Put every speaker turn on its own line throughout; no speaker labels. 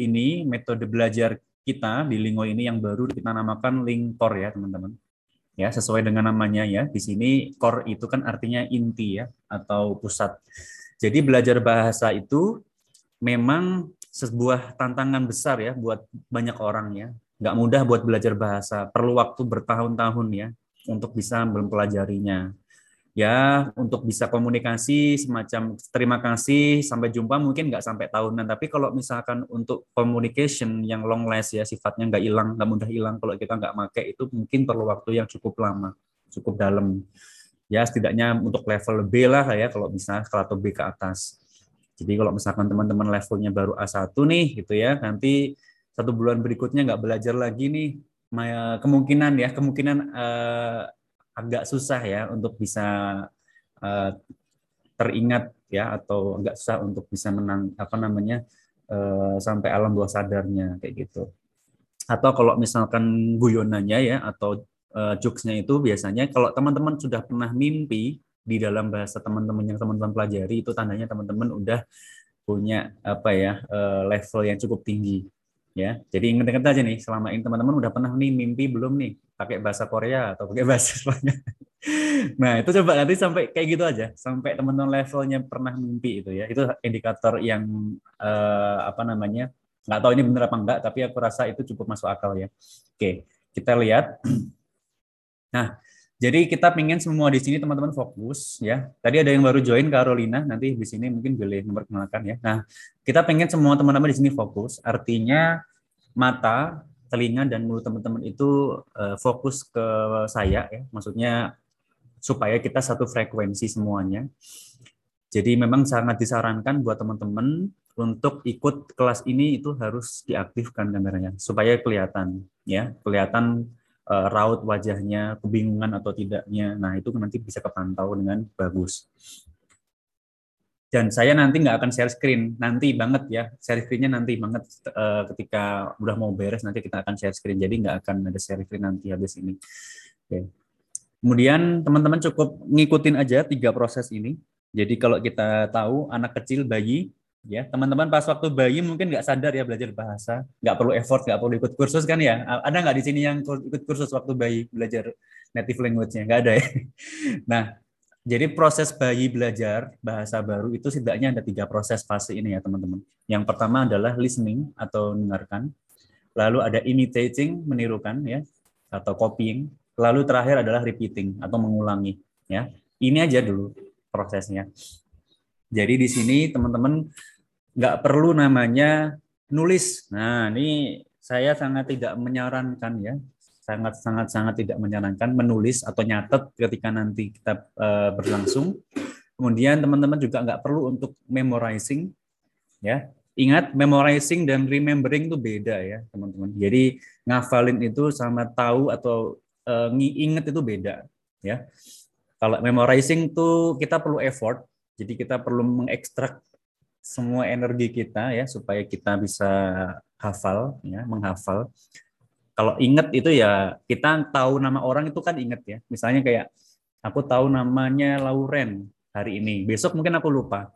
ini metode belajar kita di Lingo ini yang baru kita namakan link core ya teman-teman. Ya sesuai dengan namanya ya. Di sini core itu kan artinya inti ya atau pusat. Jadi belajar bahasa itu memang sebuah tantangan besar ya buat banyak orang ya. Nggak mudah buat belajar bahasa. Perlu waktu bertahun-tahun ya untuk bisa mempelajarinya ya untuk bisa komunikasi semacam terima kasih sampai jumpa mungkin nggak sampai tahunan. Tapi kalau misalkan untuk communication yang long last ya sifatnya nggak hilang nggak mudah hilang kalau kita nggak make itu mungkin perlu waktu yang cukup lama cukup dalam. Ya setidaknya untuk level B lah ya kalau bisa atau B ke atas. Jadi kalau misalkan teman-teman levelnya baru A1 nih gitu ya nanti satu bulan berikutnya nggak belajar lagi nih kemungkinan ya kemungkinan uh, agak susah ya untuk bisa uh, teringat ya atau agak susah untuk bisa menang apa namanya uh, sampai alam bawah sadarnya kayak gitu. Atau kalau misalkan guyonannya ya atau uh, jokesnya itu biasanya kalau teman-teman sudah pernah mimpi di dalam bahasa teman-teman yang teman-teman pelajari itu tandanya teman-teman udah punya apa ya uh, level yang cukup tinggi ya. Jadi ingat-ingat aja nih selama ini teman-teman udah pernah nih mimpi belum nih pakai bahasa Korea atau pakai bahasa Spanyol. Nah, itu coba nanti sampai kayak gitu aja, sampai teman-teman levelnya pernah mimpi itu ya. Itu indikator yang uh, apa namanya? nggak tahu ini benar apa enggak, tapi aku rasa itu cukup masuk akal ya. Oke, kita lihat. Nah, jadi kita pingin semua di sini teman-teman fokus ya. Tadi ada yang baru join Carolina, nanti di sini mungkin boleh memperkenalkan ya. Nah, kita pengen semua teman-teman di sini fokus. Artinya mata, telinga dan mulut teman-teman itu uh, fokus ke saya ya. Maksudnya supaya kita satu frekuensi semuanya. Jadi memang sangat disarankan buat teman-teman untuk ikut kelas ini itu harus diaktifkan kameranya supaya kelihatan ya. Kelihatan uh, raut wajahnya kebingungan atau tidaknya. Nah itu nanti bisa kepantau dengan bagus dan saya nanti nggak akan share screen. Nanti banget ya share screennya nanti banget uh, ketika udah mau beres nanti kita akan share screen. Jadi nggak akan ada share screen nanti habis ini. Oke. Kemudian teman-teman cukup ngikutin aja tiga proses ini. Jadi kalau kita tahu anak kecil bayi ya. Teman-teman pas waktu bayi mungkin nggak sadar ya belajar bahasa. Nggak perlu effort nggak perlu ikut kursus kan ya? Ada nggak di sini yang ikut kursus waktu bayi belajar native language-nya? Nggak ada ya? Nah jadi proses bayi belajar bahasa baru itu setidaknya ada tiga proses fase ini ya teman-teman. Yang pertama adalah listening atau mendengarkan, lalu ada imitating menirukan ya atau copying, lalu terakhir adalah repeating atau mengulangi ya. Ini aja dulu prosesnya. Jadi di sini teman-teman nggak perlu namanya nulis. Nah ini saya sangat tidak menyarankan ya sangat sangat sangat tidak menyarankan menulis atau nyatet ketika nanti kita uh, berlangsung. Kemudian teman-teman juga nggak perlu untuk memorizing, ya. Ingat memorizing dan remembering itu beda ya teman-teman. Jadi ngafalin itu sama tahu atau uh, itu beda, ya. Kalau memorizing tuh kita perlu effort, jadi kita perlu mengekstrak semua energi kita ya supaya kita bisa hafal ya menghafal kalau inget itu ya kita tahu nama orang itu kan inget ya. Misalnya kayak aku tahu namanya Lauren hari ini. Besok mungkin aku lupa.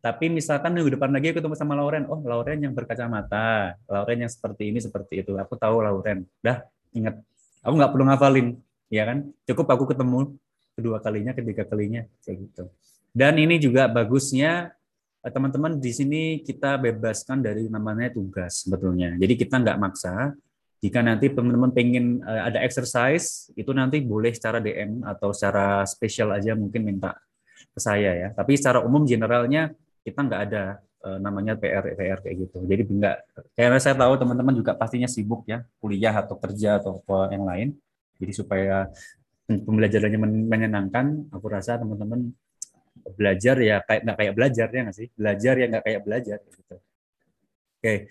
Tapi misalkan minggu depan lagi aku ketemu sama Lauren, oh Lauren yang berkacamata, Lauren yang seperti ini seperti itu. Aku tahu Lauren. Dah inget. Aku nggak perlu ngafalin, ya kan? Cukup aku ketemu kedua kalinya, ketiga kalinya kayak gitu. Dan ini juga bagusnya eh, teman-teman di sini kita bebaskan dari namanya tugas sebetulnya. Jadi kita nggak maksa, jika nanti teman-teman pengen uh, ada exercise, itu nanti boleh secara DM atau secara spesial aja mungkin minta ke saya ya. Tapi secara umum generalnya kita nggak ada uh, namanya PR PR kayak gitu. Jadi nggak karena saya tahu teman-teman juga pastinya sibuk ya kuliah atau kerja atau apa yang lain. Jadi supaya pembelajarannya menyenangkan, aku rasa teman-teman belajar ya kayak nggak kayak belajar ya nggak sih? Belajar ya nggak kayak belajar gitu. Oke,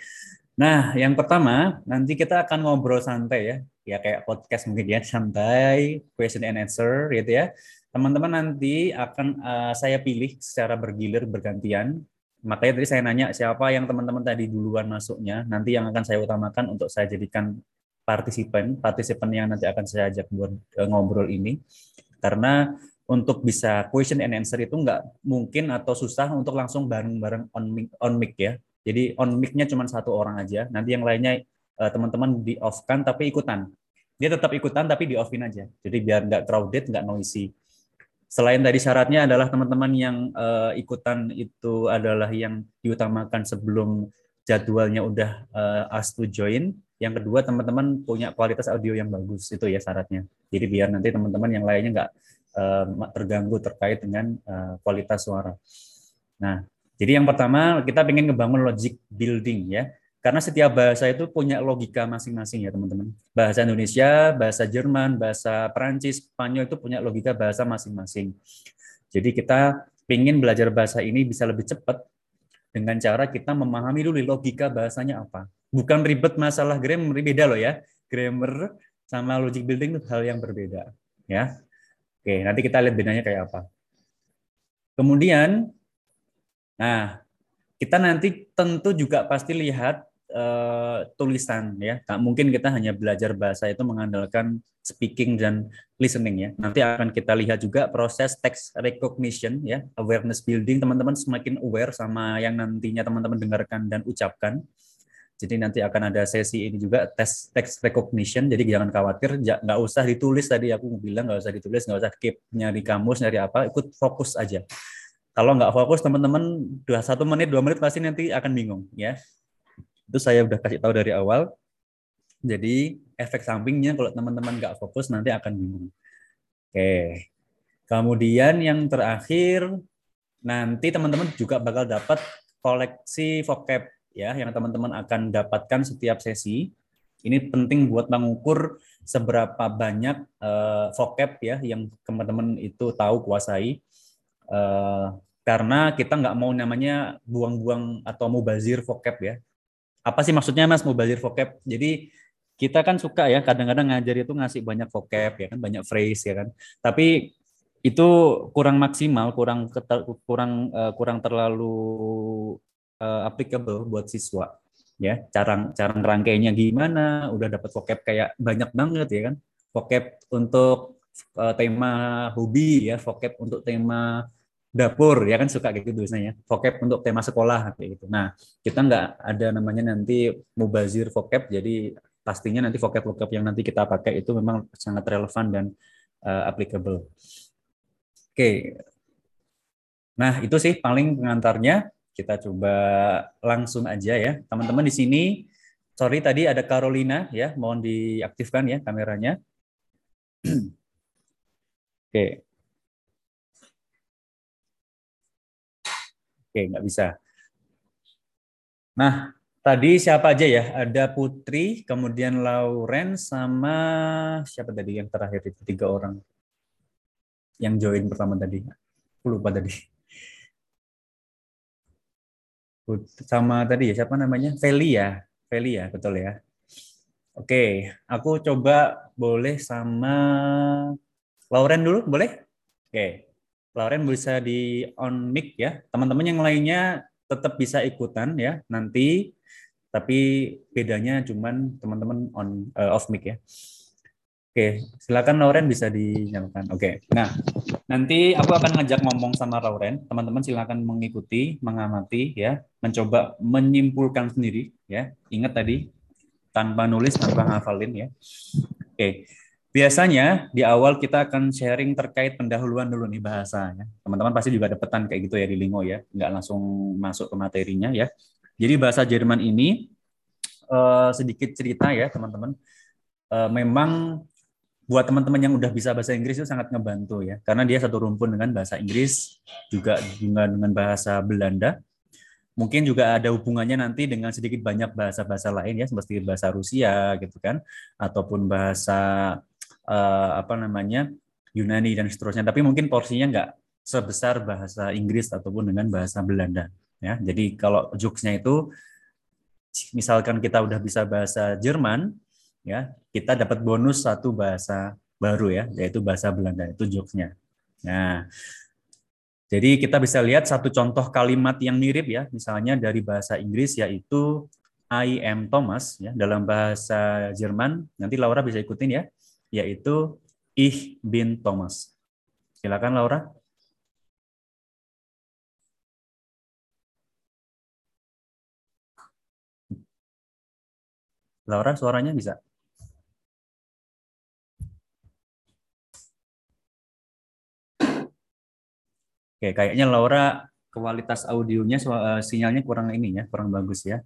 Nah, yang pertama, nanti kita akan ngobrol santai ya. Ya kayak podcast mungkin ya, santai, question and answer gitu ya. Teman-teman nanti akan uh, saya pilih secara bergilir bergantian. Makanya tadi saya nanya siapa yang teman-teman tadi duluan masuknya, nanti yang akan saya utamakan untuk saya jadikan partisipan, partisipan yang nanti akan saya ajak buat uh, ngobrol ini. Karena untuk bisa question and answer itu nggak mungkin atau susah untuk langsung bareng-bareng on mic, on mic ya Jadi on mic-nya cuma satu orang aja. Nanti yang lainnya uh, teman-teman di off-kan tapi ikutan. Dia tetap ikutan tapi di off-in aja. Jadi biar nggak crowded, nggak noisy. Selain tadi syaratnya adalah teman-teman yang uh, ikutan itu adalah yang diutamakan sebelum jadwalnya udah uh, asked to join. Yang kedua teman-teman punya kualitas audio yang bagus itu ya syaratnya. Jadi biar nanti teman-teman yang lainnya nggak uh, terganggu terkait dengan uh, kualitas suara. Nah, jadi yang pertama kita ingin ngebangun logic building ya. Karena setiap bahasa itu punya logika masing-masing ya teman-teman. Bahasa Indonesia, bahasa Jerman, bahasa Perancis, Spanyol itu punya logika bahasa masing-masing. Jadi kita ingin belajar bahasa ini bisa lebih cepat dengan cara kita memahami dulu logika bahasanya apa. Bukan ribet masalah grammar, beda loh ya. Grammar sama logic building itu hal yang berbeda. ya. Oke, nanti kita lihat bedanya kayak apa. Kemudian Nah, kita nanti tentu juga pasti lihat uh, tulisan ya. Tak mungkin kita hanya belajar bahasa itu mengandalkan speaking dan listening ya. Nanti akan kita lihat juga proses text recognition ya, awareness building. Teman-teman semakin aware sama yang nantinya teman-teman dengarkan dan ucapkan. Jadi nanti akan ada sesi ini juga tes text recognition. Jadi jangan khawatir, nggak usah ditulis tadi aku bilang nggak usah ditulis, nggak usah keep nyari kamus, nyari apa, ikut fokus aja. Kalau nggak fokus teman-teman dua satu menit dua menit pasti nanti akan bingung ya. Itu saya udah kasih tahu dari awal. Jadi efek sampingnya kalau teman-teman nggak fokus nanti akan bingung. Oke. Kemudian yang terakhir nanti teman-teman juga bakal dapat koleksi vocab ya yang teman-teman akan dapatkan setiap sesi. Ini penting buat mengukur seberapa banyak uh, vocab ya yang teman-teman itu tahu kuasai. Uh, karena kita nggak mau namanya buang-buang atau mubazir vocab ya. Apa sih maksudnya Mas mubazir vocab? Jadi kita kan suka ya kadang-kadang ngajar itu ngasih banyak vocab ya kan, banyak phrase ya kan. Tapi itu kurang maksimal, kurang kurang uh, kurang terlalu uh, applicable buat siswa ya. Cara cara ngerangkainya gimana? Udah dapat vocab kayak banyak banget ya kan. Vocab untuk uh, tema hobi ya, vocab untuk tema dapur ya kan suka gitu biasanya. Vocab untuk tema sekolah kayak gitu. Nah kita nggak ada namanya nanti mubazir vocab jadi pastinya nanti vocab vocab yang nanti kita pakai itu memang sangat relevan dan uh, applicable. Oke. Nah itu sih paling pengantarnya. Kita coba langsung aja ya. Teman-teman di sini sorry tadi ada Carolina ya. Mohon diaktifkan ya kameranya. Oke Oke, nggak bisa. Nah, tadi siapa aja ya? Ada Putri, kemudian Lauren, sama siapa tadi yang terakhir itu? Tiga orang yang join pertama tadi. Aku lupa tadi. Sama tadi ya, siapa namanya? Feli ya? Feli ya, betul ya. Oke, aku coba boleh sama Lauren dulu, boleh? Oke. Lauren bisa di on mic ya. Teman-teman yang lainnya tetap bisa ikutan ya nanti tapi bedanya cuman teman-teman on uh, off mic ya. Oke, silakan Lauren bisa dinyalakan. Oke. Nah, nanti aku akan ngajak ngomong sama Lauren. Teman-teman silakan mengikuti, mengamati ya, mencoba menyimpulkan sendiri ya. Ingat tadi tanpa nulis, tanpa hafalin ya. Oke. Biasanya di awal kita akan sharing terkait pendahuluan dulu nih bahasanya. Teman-teman pasti juga ada petan kayak gitu ya di Lingo ya, nggak langsung masuk ke materinya ya. Jadi bahasa Jerman ini uh, sedikit cerita ya teman-teman. Uh, memang buat teman-teman yang udah bisa bahasa Inggris itu sangat ngebantu ya, karena dia satu rumpun dengan bahasa Inggris juga dengan bahasa Belanda. Mungkin juga ada hubungannya nanti dengan sedikit banyak bahasa-bahasa lain ya, seperti bahasa Rusia gitu kan, ataupun bahasa uh, apa namanya Yunani dan seterusnya. Tapi mungkin porsinya nggak sebesar bahasa Inggris ataupun dengan bahasa Belanda. Ya, jadi kalau jokesnya itu, misalkan kita udah bisa bahasa Jerman, ya kita dapat bonus satu bahasa baru ya, yaitu bahasa Belanda. Itu jokesnya. Nah, jadi kita bisa lihat satu contoh kalimat yang mirip ya, misalnya dari bahasa Inggris yaitu I am Thomas ya dalam bahasa Jerman. Nanti Laura bisa ikutin ya yaitu Ich bin Thomas. Silakan Laura. Laura suaranya bisa? Oke, kayaknya Laura kualitas audionya uh, sinyalnya kurang ini ya, kurang bagus ya.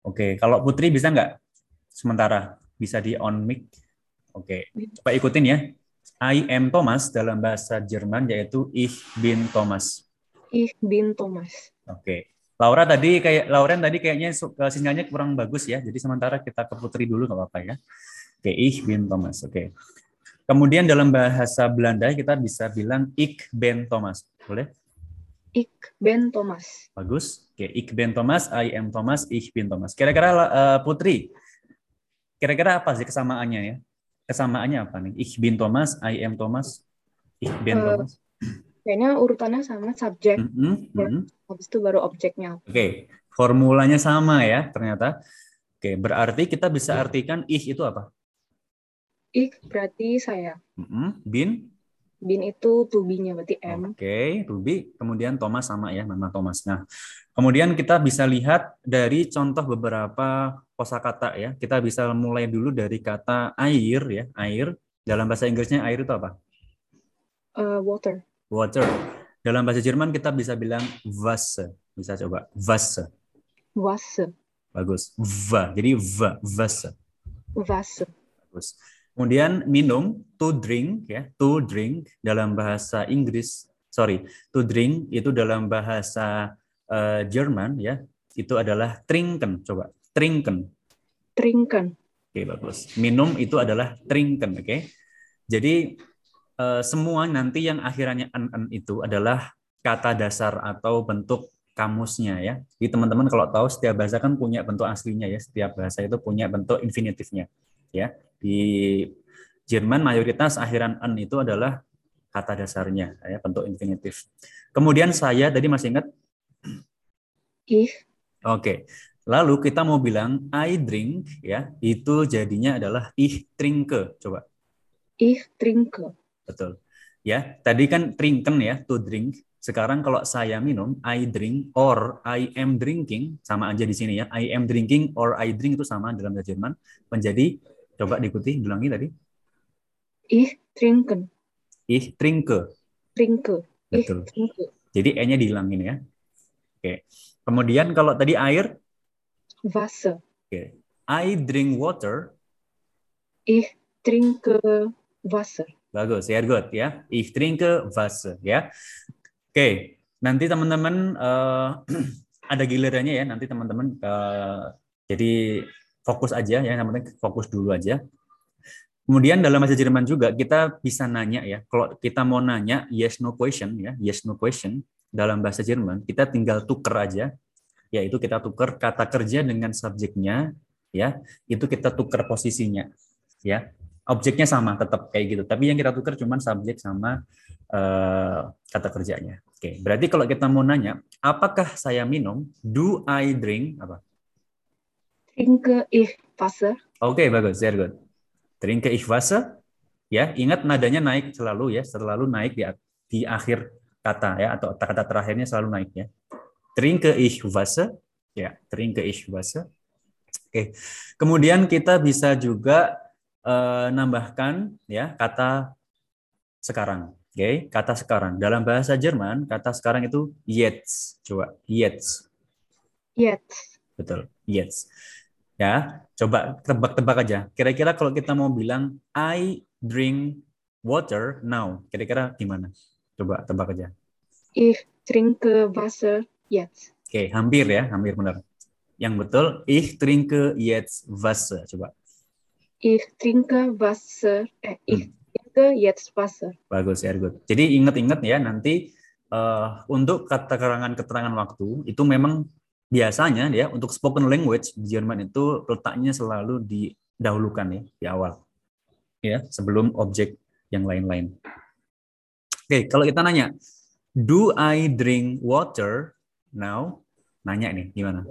Oke, kalau Putri bisa nggak? Sementara bisa di on mic. Oke, coba ikutin ya. I am Thomas dalam bahasa Jerman yaitu ich bin Thomas.
Ich bin Thomas.
Oke. Laura tadi kayak Lauren tadi kayaknya eh, sinyalnya kurang bagus ya. Jadi sementara kita ke Putri dulu nggak apa-apa ya. Oke, ich bin Thomas. Oke. Kemudian dalam bahasa Belanda kita bisa bilang ik ben Thomas. Boleh?
Ik ben Thomas.
Bagus. Oke, ik ben Thomas, I am Thomas, ich bin Thomas. Kira-kira uh, Putri, kira-kira apa sih kesamaannya ya? Kesamaannya apa nih? Ich bin Thomas, I am Thomas, ich ben uh, Thomas.
Kayaknya urutannya sama subjek. Mm -hmm, ya. mm -hmm. Habis itu baru objeknya.
Oke, okay. formulanya sama ya ternyata. Oke, okay. berarti kita bisa artikan ich itu apa?
Ik berarti saya.
Mm-hmm. Bin?
Bin itu to be-nya berarti M.
Oke, okay, to be. Kemudian Thomas sama ya, nama Thomas. Nah, kemudian kita bisa lihat dari contoh beberapa kosakata ya. Kita bisa mulai dulu dari kata air ya, air. Dalam bahasa Inggrisnya air itu apa?
Uh, water.
Water. Dalam bahasa Jerman kita bisa bilang Wasser. Bisa coba Wasser.
Wasser.
Bagus. Va. Jadi va, Wasser.
Wasser.
Bagus. Kemudian minum, to drink ya, to drink dalam bahasa Inggris, sorry, to drink itu dalam bahasa uh, Jerman ya, itu adalah trinken. Coba, trinken.
Trinken.
Oke, bagus. Minum itu adalah trinken, oke. Okay? Jadi uh, semua nanti yang akhirnya en, en itu adalah kata dasar atau bentuk kamusnya ya. Jadi teman-teman kalau tahu setiap bahasa kan punya bentuk aslinya ya. Setiap bahasa itu punya bentuk infinitifnya ya. Di Jerman mayoritas akhiran en itu adalah kata dasarnya ya bentuk infinitif. Kemudian saya tadi masih ingat
ich.
Oke. Lalu kita mau bilang I drink ya, itu jadinya adalah ich trinke. Coba.
Ich trinke.
Betul. Ya, tadi kan trinken ya, to drink. Sekarang kalau saya minum, I drink or I am drinking, sama aja di sini ya. I am drinking or I drink itu sama dalam bahasa Jerman. Menjadi Coba diikuti, diulangi tadi.
Ich trinken.
Ich trinke.
Trinke.
Betul. trinke. Jadi E-nya dihilangin ya. Oke. Kemudian kalau tadi air?
Wasser.
Oke. I drink water.
Ich trinke Wasser.
Bagus, sehr gut ya. Ich trinke Wasser ya. Oke, nanti teman-teman uh, ada gilirannya ya. Nanti teman-teman uh, jadi fokus aja ya yang penting fokus dulu aja. Kemudian dalam bahasa Jerman juga kita bisa nanya ya kalau kita mau nanya yes no question ya yes no question dalam bahasa Jerman kita tinggal tuker aja. Yaitu kita tuker kata kerja dengan subjeknya ya itu kita tuker posisinya ya. Objeknya sama tetap kayak gitu. Tapi yang kita tuker cuma subjek sama uh, kata kerjanya. Oke berarti kalau kita mau nanya apakah saya minum? Do I drink? Apa
Trinke ich Wasser.
Oke, okay, bagus. Very good. Trinke ich Wasser. Ya, ingat nadanya naik selalu ya, selalu naik di, di akhir kata ya atau kata terakhirnya selalu naik ya. Trinke ich Wasser. Ya, trinke ich Wasser. Oke. Okay. Kemudian kita bisa juga uh, nambahkan ya kata sekarang. Oke, okay? kata sekarang. Dalam bahasa Jerman, kata sekarang itu jetzt. Coba, jetzt.
Jetzt.
Betul, jetzt. Ya, coba tebak-tebak aja. Kira-kira kalau kita mau bilang I drink water now, kira-kira gimana? Coba tebak aja.
Ich trinke Wasser jetzt.
Oke, hampir ya, hampir benar. Yang betul, ich trinke jetzt Wasser. Coba.
Ich trinke Wasser. Eh, ich hmm. trinke jetzt Wasser.
Bagus ya, good. Jadi ingat-ingat ya, nanti uh, untuk keterangan-keterangan waktu itu memang biasanya ya untuk spoken language di Jerman itu letaknya selalu didahulukan ya di awal ya sebelum objek yang lain-lain. Oke, kalau kita nanya, do I drink water now? Nanya nih, gimana?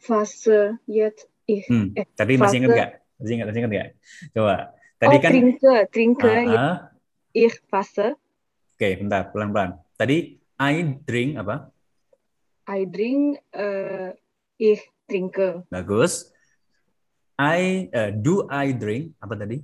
Fase yet
ich. Hmm, eh, tadi masih ingat nggak? Masih ingat, masih ingat nggak? Coba. Tadi
oh, kan trinke, trinke uh, uh, ich fase.
Oke, bentar, pelan-pelan. Tadi I drink apa?
I drink, uh, ich trinke.
Bagus. I uh, do I drink apa tadi?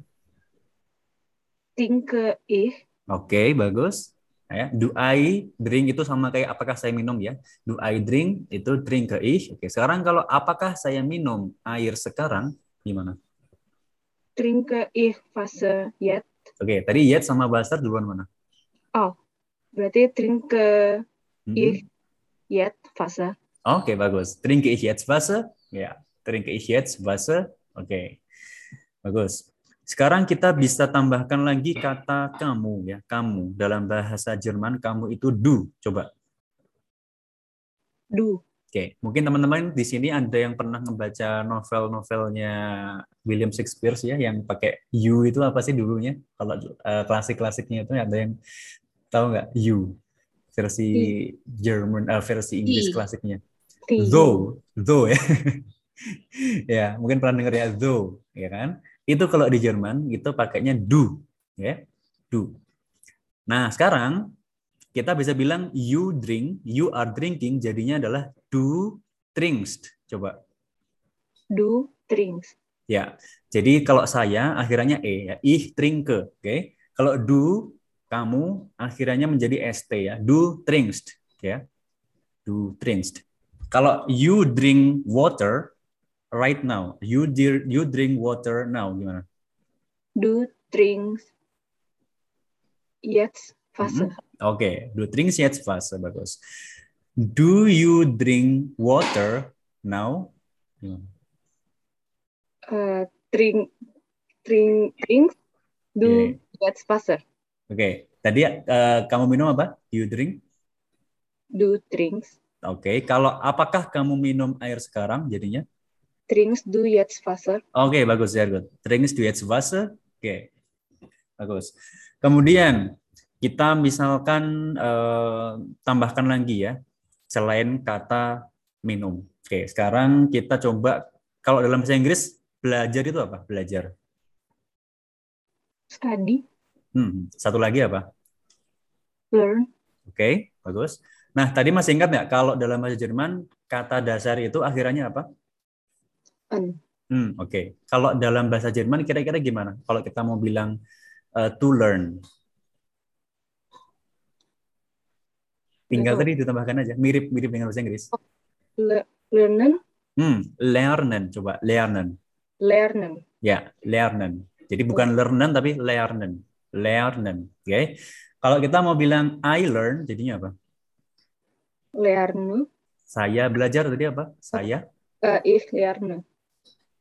Trinke ich.
Oke, bagus. Ya, do I drink itu sama kayak apakah saya minum ya? Do I drink itu drink ke ich. Oke, sekarang kalau apakah saya minum air sekarang gimana?
Trinke ich Wasser jetzt.
Oke, tadi yet sama Wasser duluan mana?
Oh, berarti trinke
Mhm.
ich jetzt Wasser.
Oke, bagus. Trinke ich jetzt Wasser? Ya, trinke ich jetzt Wasser? Oke. Bagus. Sekarang kita bisa tambahkan lagi kata kamu ya, kamu. Dalam bahasa Jerman kamu itu du. Coba.
Du.
Oke, mungkin teman-teman di sini ada yang pernah membaca novel-novelnya William Shakespeare ya, yang pakai you itu apa sih dulunya? Kalau eh, klasik-klasiknya itu ada yang tahu nggak you versi Jerman, eh, versi Inggris
I.
klasiknya.
Die.
Though, though ya. ya, mungkin pernah dengar ya though, ya kan? Itu kalau di Jerman itu pakainya do, ya. Do. Nah, sekarang kita bisa bilang you drink, you are drinking jadinya adalah du trinkst. Coba.
Du trinkst.
Ya. Jadi kalau saya akhirannya e ya, ich trinke, oke? Kalau du kamu akhirannya menjadi st ya, du trinkst, ya. Du trinkst. Kalau you drink water right now, you dear, you drink water now gimana?
Du trinkst jetzt Wasser.
Oke, du trinkst jetzt Wasser, bagus. Do you drink water now? Gimana?
Äh, trink, trink, trinkst du
Oke.
jetzt Wasser.
Oke, tadi eh, kamu minum apa? You drink?
Du trinkst.
Oke, kalau apakah kamu minum air sekarang jadinya?
Trinkst du jetzt Wasser?
Oke, bagus, sehr gut. Trinkst du jetzt Wasser? Oke, bagus. Kemudian kita misalkan eh, tambahkan lagi ya, selain kata minum. Oke, sekarang kita coba kalau dalam bahasa Inggris belajar itu apa? Belajar.
Study.
Hmm, satu lagi apa?
Learn.
Oke, bagus. Nah, tadi masih ingat nggak kalau dalam bahasa Jerman kata dasar itu akhirnya apa?
An.
Hmm, oke. Kalau dalam bahasa Jerman kira-kira gimana? Kalau kita mau bilang eh, to learn. Tinggal tadi ditambahkan aja, mirip-mirip dengan bahasa Inggris.
Le lernen.
Hmm, lernen, coba lernen.
Lernen.
Ya, lernen. Jadi bukan learnen tapi lernen. Lernen, oke. Kalau kita mau bilang I learn, jadinya apa?
Lerne.
Saya belajar tadi apa? Saya
Äh, ich lerne.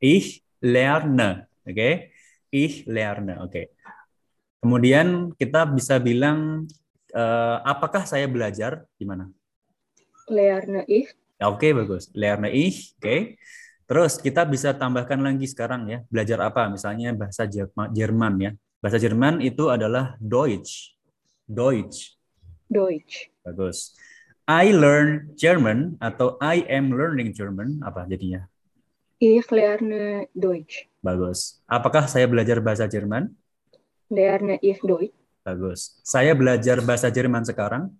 Ich lerne, oke? Ich lerne, oke. Kemudian kita bisa bilang eh, apakah saya belajar gimana?
Lerne ich.
Ya, Oke, bagus. Lerne ich, oke. Terus kita bisa tambahkan lagi sekarang ya, belajar apa? Misalnya bahasa Jerma- Jerman ya. Bahasa Jerman itu adalah Deutsch. Deutsch.
Deutsch.
Bagus. I learn German atau I am learning German apa jadinya?
Ich lerne Deutsch.
Bagus. Apakah saya belajar bahasa Jerman?
Lerne ich Deutsch.
Bagus. Saya belajar bahasa Jerman sekarang.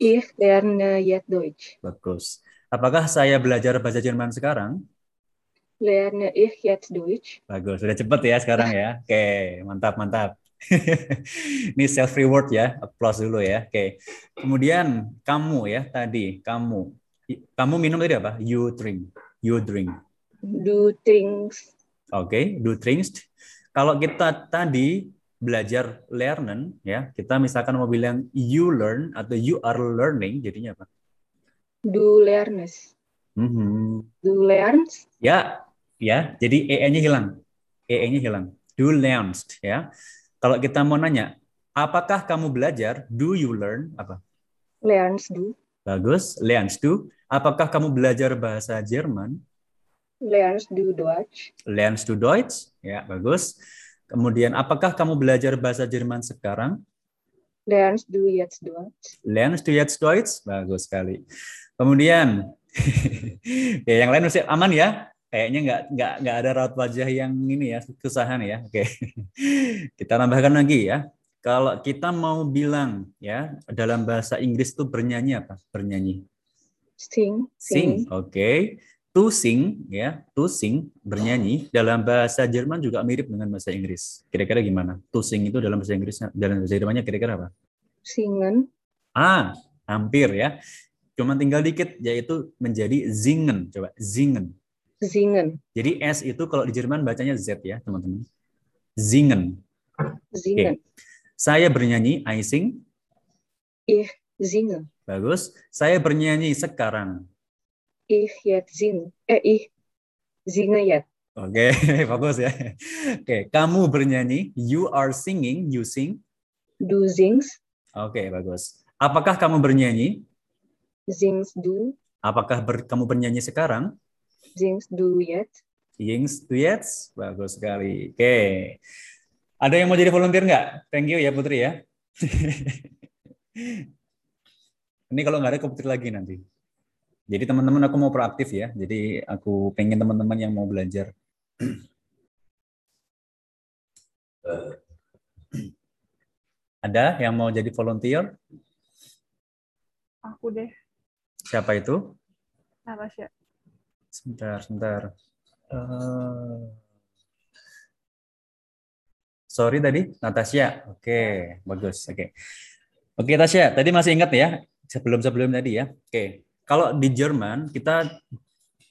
Ich lerne jetzt Deutsch.
Bagus. Apakah saya belajar bahasa Jerman sekarang?
Lerne ich jetzt Deutsch.
Bagus. Sudah cepat ya sekarang ya. Oke, mantap, mantap. Ini self reward ya. Applause dulu ya. Oke. Kemudian kamu ya tadi, kamu. Kamu minum tadi apa? You drink. You drink.
Du trinkst.
Oke, du trinkst. Kalau kita tadi belajar lernen ya, kita misalkan mau bilang you learn atau you are learning jadinya apa?
Du lernst.
Mhm.
Du lernst.
Ya, ya. Jadi ee-nya hilang. ee-nya hilang. Du lernst ya. Kalau kita mau nanya, apakah kamu belajar? Do you learn apa?
Lernst du.
Bagus, lernst du. Apakah kamu belajar bahasa Jerman?
Lernst du Deutsch.
Lernst du Deutsch? Ya, bagus. Kemudian, apakah kamu belajar bahasa Jerman sekarang?
Lernst du jetzt Deutsch.
Lernst du jetzt Deutsch? Bagus sekali. Kemudian, ya yang lain masih aman ya? Kayaknya nggak nggak nggak ada raut wajah yang ini ya kesusahan ya. Oke, kita tambahkan lagi ya. Kalau kita mau bilang ya dalam bahasa Inggris tuh bernyanyi apa? Bernyanyi.
Sing.
Sing. Oke. to sing ya, to sing bernyanyi dalam bahasa Jerman juga mirip dengan bahasa Inggris. Kira-kira gimana? To sing itu dalam bahasa Inggris dalam bahasa Jermannya kira-kira apa?
Singen.
Ah, hampir ya. Cuma tinggal dikit yaitu menjadi zingen. Coba zingen.
Zingen.
Jadi S itu kalau di Jerman bacanya Z ya, teman-teman. Zingen.
Zingen.
Saya bernyanyi, I sing.
Ich singe.
Bagus. Saya bernyanyi sekarang.
Ich jetzt sing. Eh, ich singe jetzt.
Oke, bagus ya. Oke, kamu bernyanyi, you are singing, you sing.
Du singst.
Oke, bagus. Apakah kamu bernyanyi?
Singst du.
Apakah ber- kamu bernyanyi sekarang?
Singst du jetzt.
Yings to yes, bagus sekali. Oke, ada yang mau jadi volunteer nggak? Thank you ya Putri ya. Ini kalau nggak ada ke Putri lagi nanti. Jadi teman-teman aku mau proaktif ya. Jadi aku pengen teman-teman yang mau belajar. Ada yang mau jadi volunteer?
Aku deh,
Siapa itu?
Natasha.
Sebentar, sebentar. Eh, sorry tadi, Natasha. Oke, bagus. Oke. Oke, Tasya. Tadi masih ingat ya? Sebelum-sebelum tadi ya. Oke. Kalau di Jerman kita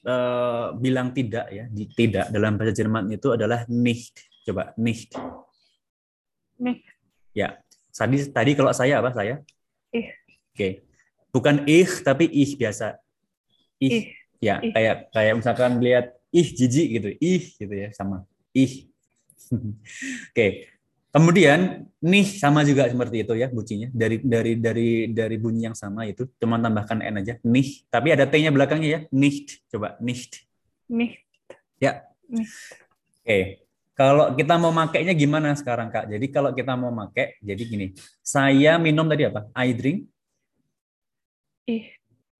eh, bilang tidak ya, di- tidak dalam bahasa Jerman itu adalah nicht. Coba nicht.
Nih,
Ya. Tadi tadi kalau saya apa saya?
Ih.
Oke. Bukan ich tapi ich biasa. Ich.
ih,
Ya,
Ih.
kayak kayak misalkan lihat ih jijik gitu, ih gitu ya sama. Ih. Oke. Kemudian nih sama juga seperti itu ya bunyinya dari dari dari dari bunyi yang sama itu cuma tambahkan n aja. Nih tapi ada t-nya belakangnya ya. Nicht. Coba nicht.
Nih,
oke. Kalau kita mau makainya gimana sekarang kak? Jadi kalau kita mau pakai jadi gini. Saya minum tadi apa? I drink
ih,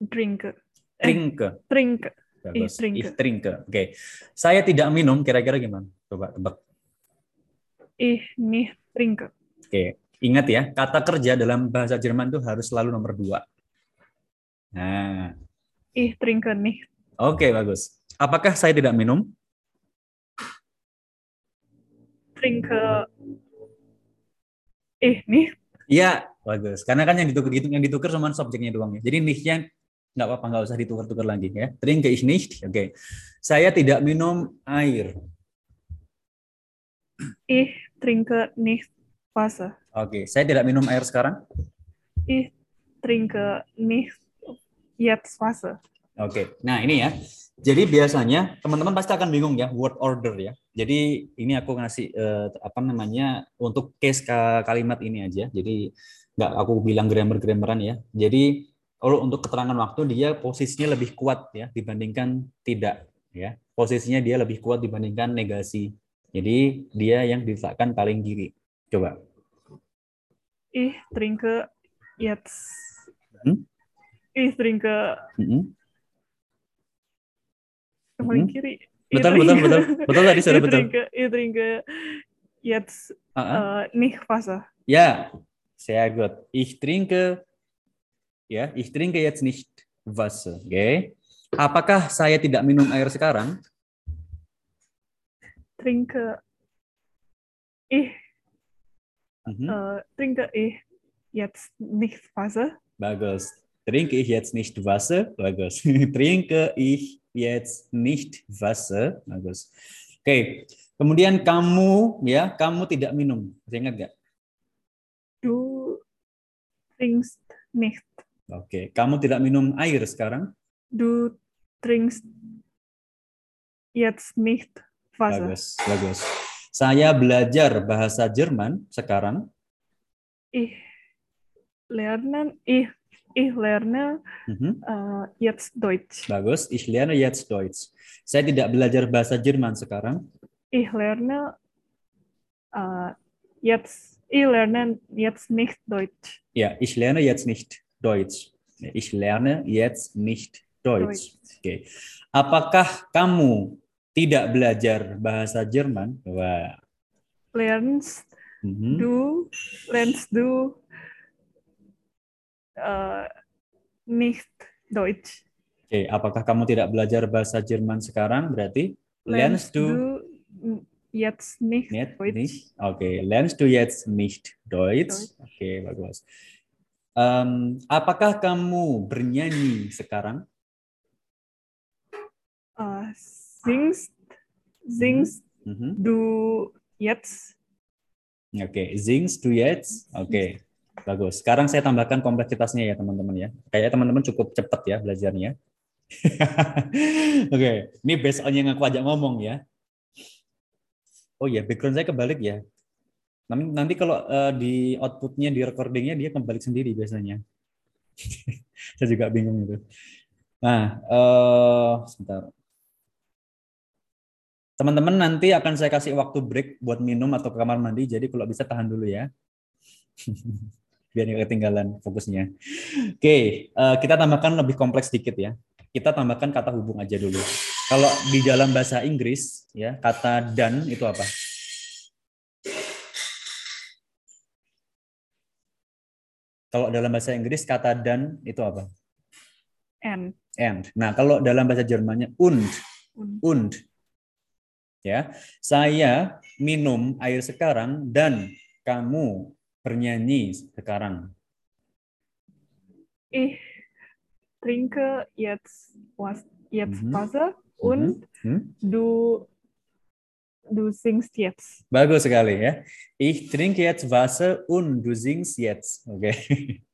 drink, eh,
drink
drink,
Bagus.
trinke.
Ich trinke. Oke. Saya tidak minum, kira-kira gimana? Coba tebak.
ih, nih, drink.
Oke. Ingat ya, kata kerja dalam bahasa Jerman itu harus selalu nomor dua. Nah,
Ih, drink nih,
oke bagus. Apakah saya tidak minum?
drink. Ih, nih,
Iya, bagus. Karena kan yang ditukar gitu, yang ditukar cuma subjeknya doang ya. Jadi nichnya nggak apa-apa, nggak usah ditukar-tukar lagi ya. Trinke ich nicht. Oke. Saya tidak minum air.
ih, drink nicht Wasser.
Oke. Saya tidak minum air sekarang.
Ih, drink nicht jetzt Wasser.
Oke, nah ini ya. Jadi biasanya teman-teman pasti akan bingung ya word order ya. Jadi ini aku ngasih eh, apa namanya untuk case ka- kalimat ini aja. Jadi nggak aku bilang grammar-grammaran ya. Jadi kalau untuk keterangan waktu dia posisinya lebih kuat ya dibandingkan tidak ya. Posisinya dia lebih kuat dibandingkan negasi. Jadi dia yang diletakkan paling kiri. Coba.
Ich trinke jetzt.
Hmm?
Ich trinke
Mm-mm.
yang paling
Mhm.
kiri.
Betul, betul, betul. Betul tadi sudah betul.
trinke, ich trinke jetzt
Ah, ah.
äh, nicht Wasser.
Ja, sehr gut. Ich trinke, ya, ich trinke jetzt nicht Wasser. Oke. Apakah saya tidak minum air sekarang?
Trinke ich,
Mhm,
äh, trinke ich jetzt nicht Wasser.
Bagus. Trinke ich jetzt nicht Wasser? Bagus. trinke ich jetzt nicht Wasser? Bagus. Oke. Kemudian kamu, ya, kamu tidak minum. Masih ingat nggak?
Trinkst nicht.
Oke. Kamu tidak minum air sekarang?
Du trinkst jetzt nicht Wasser.
Bagus, bagus. Saya belajar bahasa Jerman sekarang.
Ich lerne, ich, ich lerne
Mhm.
äh, jetzt Deutsch.
Bagus, ich lerne jetzt Deutsch. Saya tidak belajar bahasa Jerman sekarang.
Ich lerne äh, jetzt, ich lerne jetzt nicht Deutsch.
Ya, ich lerne jetzt nicht Deutsch. Ich lerne jetzt nicht Deutsch. Oke. Apakah kamu tidak belajar bahasa Jerman? Wah.
Lernst
Mhm.
du, lernst du äh, nicht Deutsch.
Oke, apakah kamu tidak belajar bahasa Jerman sekarang? Berarti lernst du
du jetzt nicht
Nicht,
Deutsch?
nicht? Oke, lernst du jetzt nicht Deutsch? Oke, bagus. Em, apakah kamu bernyanyi sekarang?
Äh, singst, singst
Mhm.
du jetzt?
Oke, singst du jetzt? Oke, bagus. Sekarang saya tambahkan kompleksitasnya ya teman-teman ya. Kayaknya teman-teman cukup cepat ya belajarnya. Oke, ini based on yang aku ajak ngomong ya. Oh ya, background saya kebalik ya. Nanti, nanti kalau eh, di outputnya di recordingnya dia kebalik sendiri biasanya. saya juga bingung itu. Nah, eh, sebentar. Teman-teman nanti akan saya kasih waktu break buat minum atau ke kamar mandi. Jadi kalau bisa tahan dulu ya. Biar nggak ketinggalan fokusnya. Oke, eh, kita tambahkan lebih kompleks sedikit ya. Kita tambahkan kata hubung aja dulu. Kalau di dalam bahasa Inggris ya, kata dan itu apa? Kalau dalam bahasa Inggris kata dan itu apa?
And.
And. Nah, kalau dalam bahasa Jermannya und,
Und.
und. Ya, saya minum air sekarang dan kamu bernyanyi sekarang.
Ich trinke jetzt was jetzt
Mhm.
Wasser und
Hmm?
du du singst jetzt.
Bagus sekali ya. Ich trinke jetzt Wasser und du singst jetzt. Oke.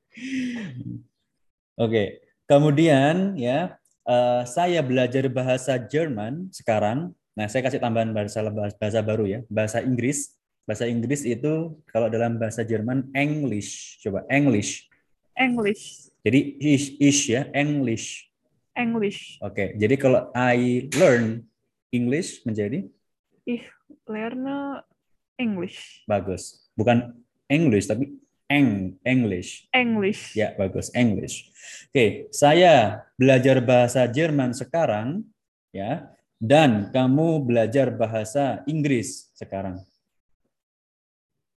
Oke. Kemudian ya, eh, saya belajar bahasa Jerman sekarang. Nah, saya kasih tambahan bahasa bahasa baru ya, bahasa Inggris. Bahasa Inggris itu kalau dalam bahasa Jerman English. Coba English.
English.
Jadi ish, ish ya, English.
English.
Oke. Jadi kalau I learn English menjadi
Ich lerne English.
bagus. Bukan English tapi eng English.
English.
Ya, bagus. English. Oke, saya belajar bahasa Jerman sekarang, ya, dan kamu belajar bahasa Inggris sekarang.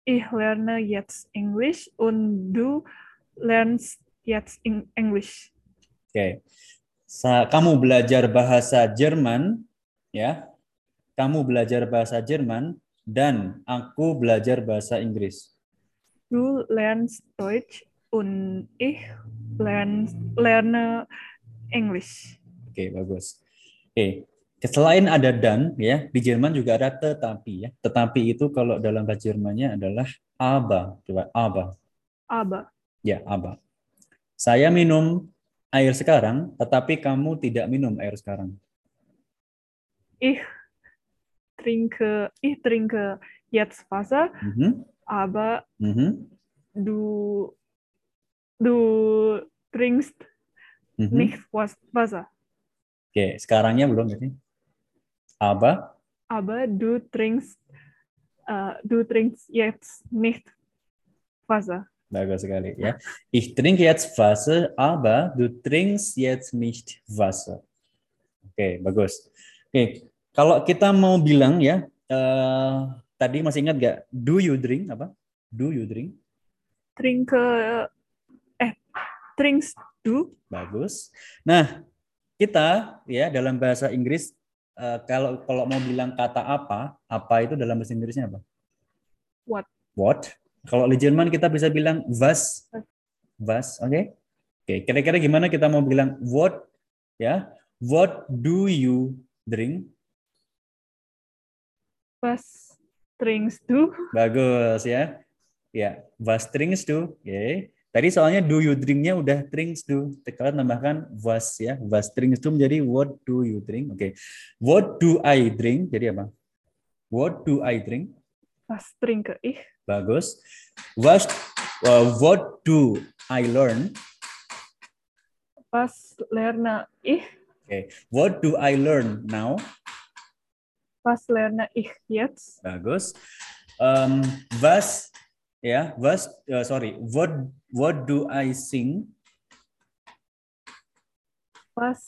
Ich lerne jetzt English und du lernst jetzt in English.
Oke. Sa- kamu belajar bahasa Jerman, ya. Kamu belajar bahasa Jerman dan aku belajar bahasa Inggris.
Du lernst Deutsch und ich lern, lerne English.
Oke, bagus. Oke. Selain ada dan ya, di Jerman juga ada tetapi ya. Tetapi itu kalau dalam bahasa Jermannya adalah aber. Coba aber.
Aber
Ya, aber. Saya minum air sekarang, tetapi kamu tidak minum air sekarang.
ich trinke, ich trinke jetzt Wasser,
Mhm,
aber
mhm,
du, du trinkst
mhm.
nicht was, Wasser.
Oke, sekarangnya belum jadi. Aber,
Aber du trinkst, äh, du trinkst jetzt nicht Wasser.
Bagus sekali ya. Ich trinke jetzt Wasser, aber du trinkst jetzt nicht Wasser. Oke, bagus. Oke, kalau kita mau bilang ya, eh, tadi masih ingat gak? Do you drink apa? Do you drink?
Trinke, eh, trinkst du?
Bagus. Nah, kita ya dalam bahasa Inggris eh, kalau kalau mau bilang kata apa, apa itu dalam bahasa Inggrisnya apa?
What?
What? Kalau di Jerman kita bisa bilang was. Was, oke? Oke, kira-kira gimana kita mau bilang what ya? What do you drink?
Was trinkst du?
Bagus ya. Ya, was trinkst du? Oke. Tadi soalnya do you drink-nya udah drinks do. Kalian tambahkan was ya. Was drinks do menjadi what do you drink? Oke. What do I drink? Jadi apa? What do I drink?
Was trinke ich?
Bagus. Was uh, what do I learn?
Was lerne ich?
Oke. What do I learn now?
Was lerne ich jetzt?
Bagus. Um, was ya, was uh, sorry. What what do I sing?
Was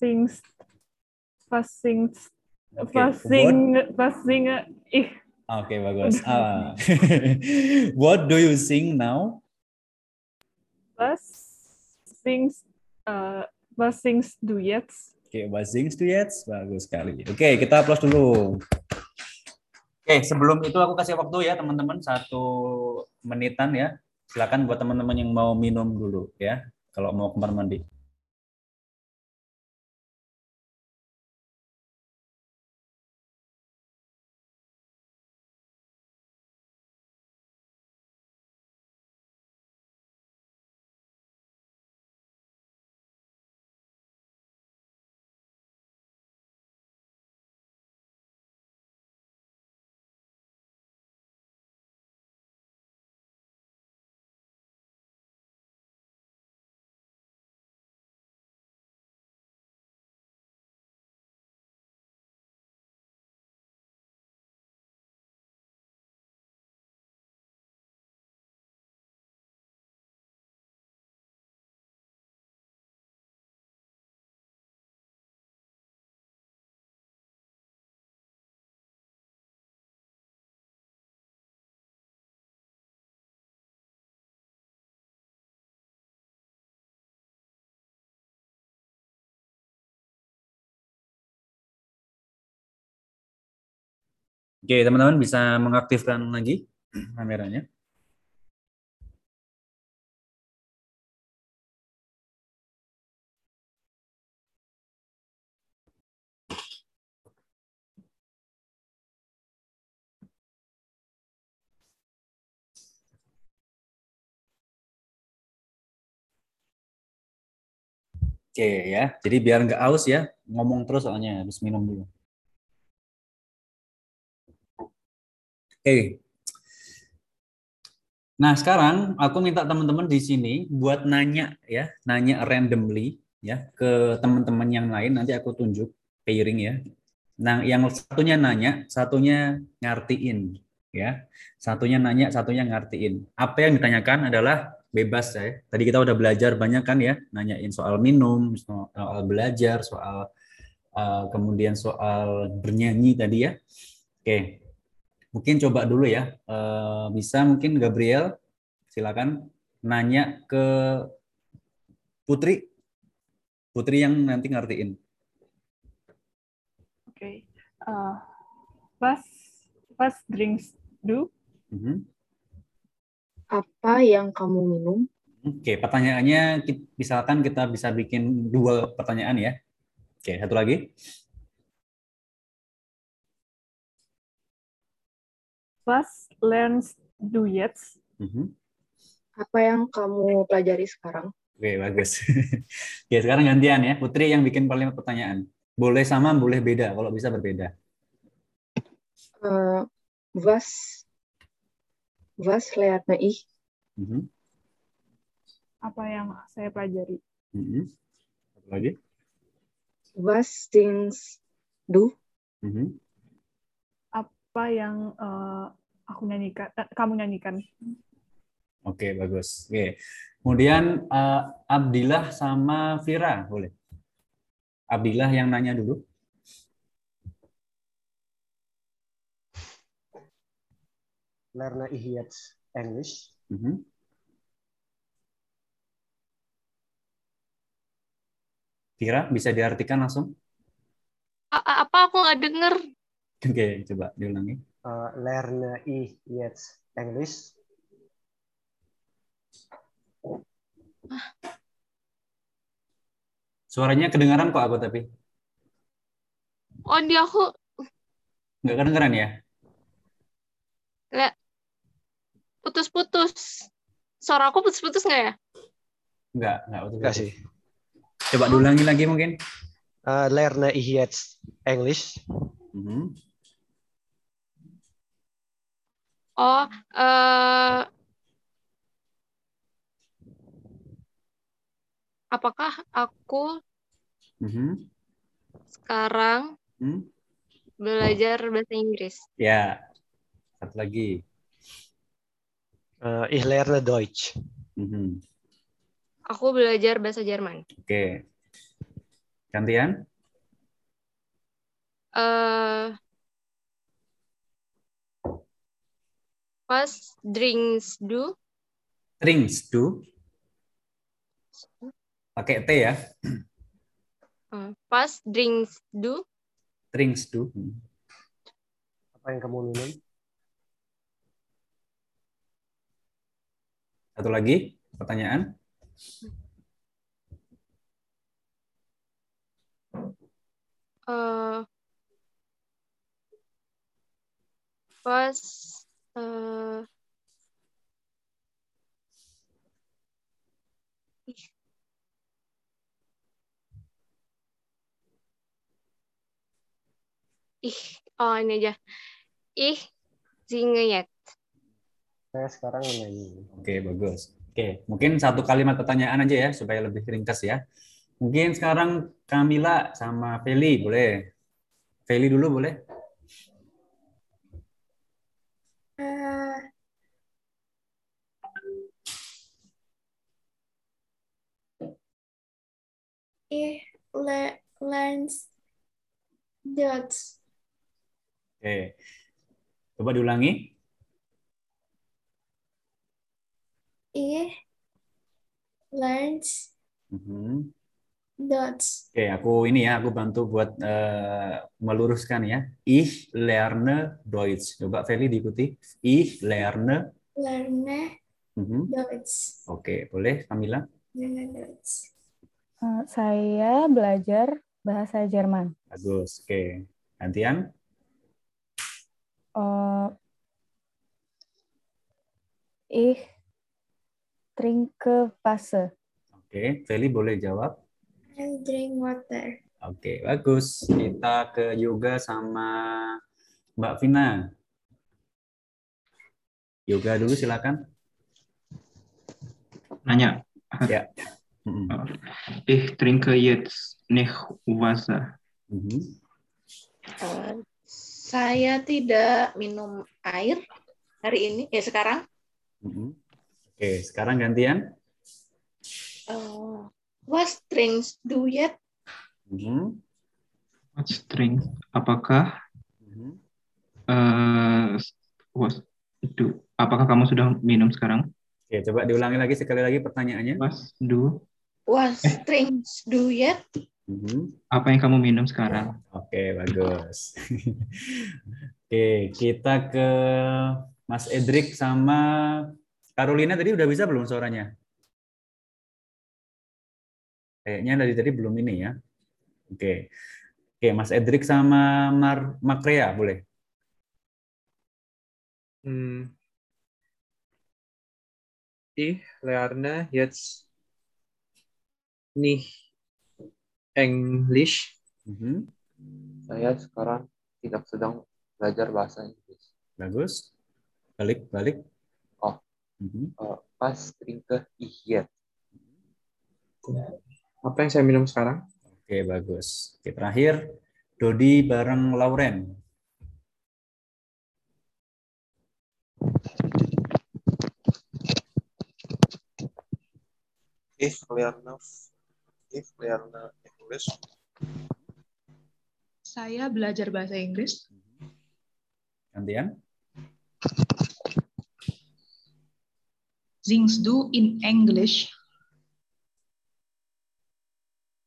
singst, was singst,
Oke,
was,
what-
sing, was singe ich?
Oke, bagus. Ah. what do you sing now?
Was singst, äh, Was singst du jetzt?
Oke, was singst du jetzt? Bagus sekali. Oke, kita applause dulu. Oke, sebelum itu aku kasih waktu ya teman-teman satu menitan ya. Silakan buat teman-teman yang mau minum dulu ya. Kalau mau kamar mandi. Oke, teman-teman bisa mengaktifkan lagi kameranya. Oke ya, jadi biar nggak aus ya, ngomong terus soalnya habis minum dulu. Oke. Nah, sekarang aku minta teman-teman di sini buat nanya ya, nanya randomly ya ke teman-teman yang lain nanti aku tunjuk pairing ya. Nah, yang satunya nanya, satunya ngartiin ya. Satunya nanya, satunya ngartiin. Apa yang ditanyakan adalah bebas ya. Tadi kita udah belajar banyak kan ya, nanyain soal minum, soal belajar, soal uh, kemudian soal bernyanyi tadi ya. Oke. Mungkin coba dulu ya. Uh, bisa mungkin Gabriel silakan nanya ke Putri. Putri yang nanti ngertiin.
Oke. Okay. Uh, was was drinks do?
Mm -hmm.
Apa yang kamu minum?
Oke, pertanyaannya misalkan kita bisa bikin dua pertanyaan ya. Oke, satu lagi.
Was learns do yet?
Mm -hmm.
Apa yang kamu pelajari sekarang?
Oke, bagus. Oke, sekarang gantian ya. Putri yang bikin paling pertanyaan. Boleh sama, boleh beda. Kalau bisa berbeda.
Uh, was was lerne ich?
Mm -hmm.
Apa yang saya pelajari?
Mm -hmm. Satu lagi.
Was things do?
Mm -hmm.
Apa yang uh, aku nyanyikan, uh, kamu nyanyikan?
Oke, bagus. Oke. Kemudian uh, Abdillah sama Vira, boleh. Abdillah yang nanya dulu.
Lerne ich jetzt Englisch?
Mm -hmm. Vira, bisa diartikan langsung?
A apa aku nggak denger?
Oke, coba diulangi.
Uh, lerne ich jetzt Englisch?
Suaranya kedengaran kok aku tapi.
Oh, di aku
Nggak kedengaran ya?
Nggak. Putus-putus. Suara aku putus-putus nggak ya?
Nggak, nggak putus.
Enggak sih.
Coba diulangi lagi mungkin.
Uh, lerne ich jetzt Englisch?
Mm -hmm.
Oh, eh apakah aku
Mm -hmm.
sekarang
Hmm?
belajar bahasa Inggris?
Ya, satu lagi.
Uh, ich lerne Deutsch.
Mm -hmm.
Aku belajar bahasa Jerman.
Oke. Gantian?
Eh was drinks do?
Drinks do. Pakai T ya.
Uh, was drinks du?
Drinks. Hmm.
Apa yang kamu minum?
Satu lagi pertanyaan.
Uh, was uh, ih. Ih, oh ini aja. Ih, singe yet.
Saya sekarang menyanyi.
Oke, bagus. Oke, mungkin satu kalimat pertanyaan aja ya supaya lebih ringkas ya. Mungkin sekarang Kamila sama Feli boleh. Feli dulu boleh?
Eh, ich le learns Dutch.
Oke. Coba diulangi.
Ich learns
Mhm.
Dutch.
Oke, aku ini ya, aku bantu buat eh, meluruskan ya. Ich lerne Deutsch. Coba Feli diikuti. Ich lerne.
Lerne
Mhm.
Dutch.
Oke, boleh Kamila?
Lerne Dutch.
Eh, saya belajar bahasa Jerman.
Bagus. Oke. Gantian.
Eh, ich trinke Wasser.
Oke, Feli boleh jawab.
I drink water.
Oke, bagus. Kita ke Yoga sama Mbak Vina. Yoga dulu silakan.
Nanya,
Ya. Mhm.
ich trinke jetzt nicht Wasser.
Mhm.
Eh, saya tidak minum air hari ini, ya sekarang.
Mhm. Oke, sekarang gantian.
Eh, what drinks do yet?
Mhm.
What drink? Apakah
Mhm.
eh was do? Apakah kamu sudah minum sekarang?
Oke, coba diulangi lagi sekali lagi pertanyaannya.
Was do?
What drinks do yet?
Mhm.
Apa yang kamu minum sekarang?
Oke, bagus. Oke, kita ke Mas Edric sama Carolina tadi udah bisa belum suaranya? Kayaknya dari tadi belum ini ya. Oke. Oke, Mas Edric sama Mar Makrea boleh.
Hm. Ich lerne jetzt nicht Englisch.
Mhm.
Saya sekarang tidak sedang belajar bahasa Inggris.
Bagus. Balik, balik.
Oh.
Mhm.
Eh, was trinke ich jetzt?
Apa yang saya minum sekarang?
Oke, bagus. Oke, terakhir Dodi bareng Lauren.
Ich lerne, ich lerne English.
Saya belajar bahasa Inggris.
Gantian.
Singst du in English?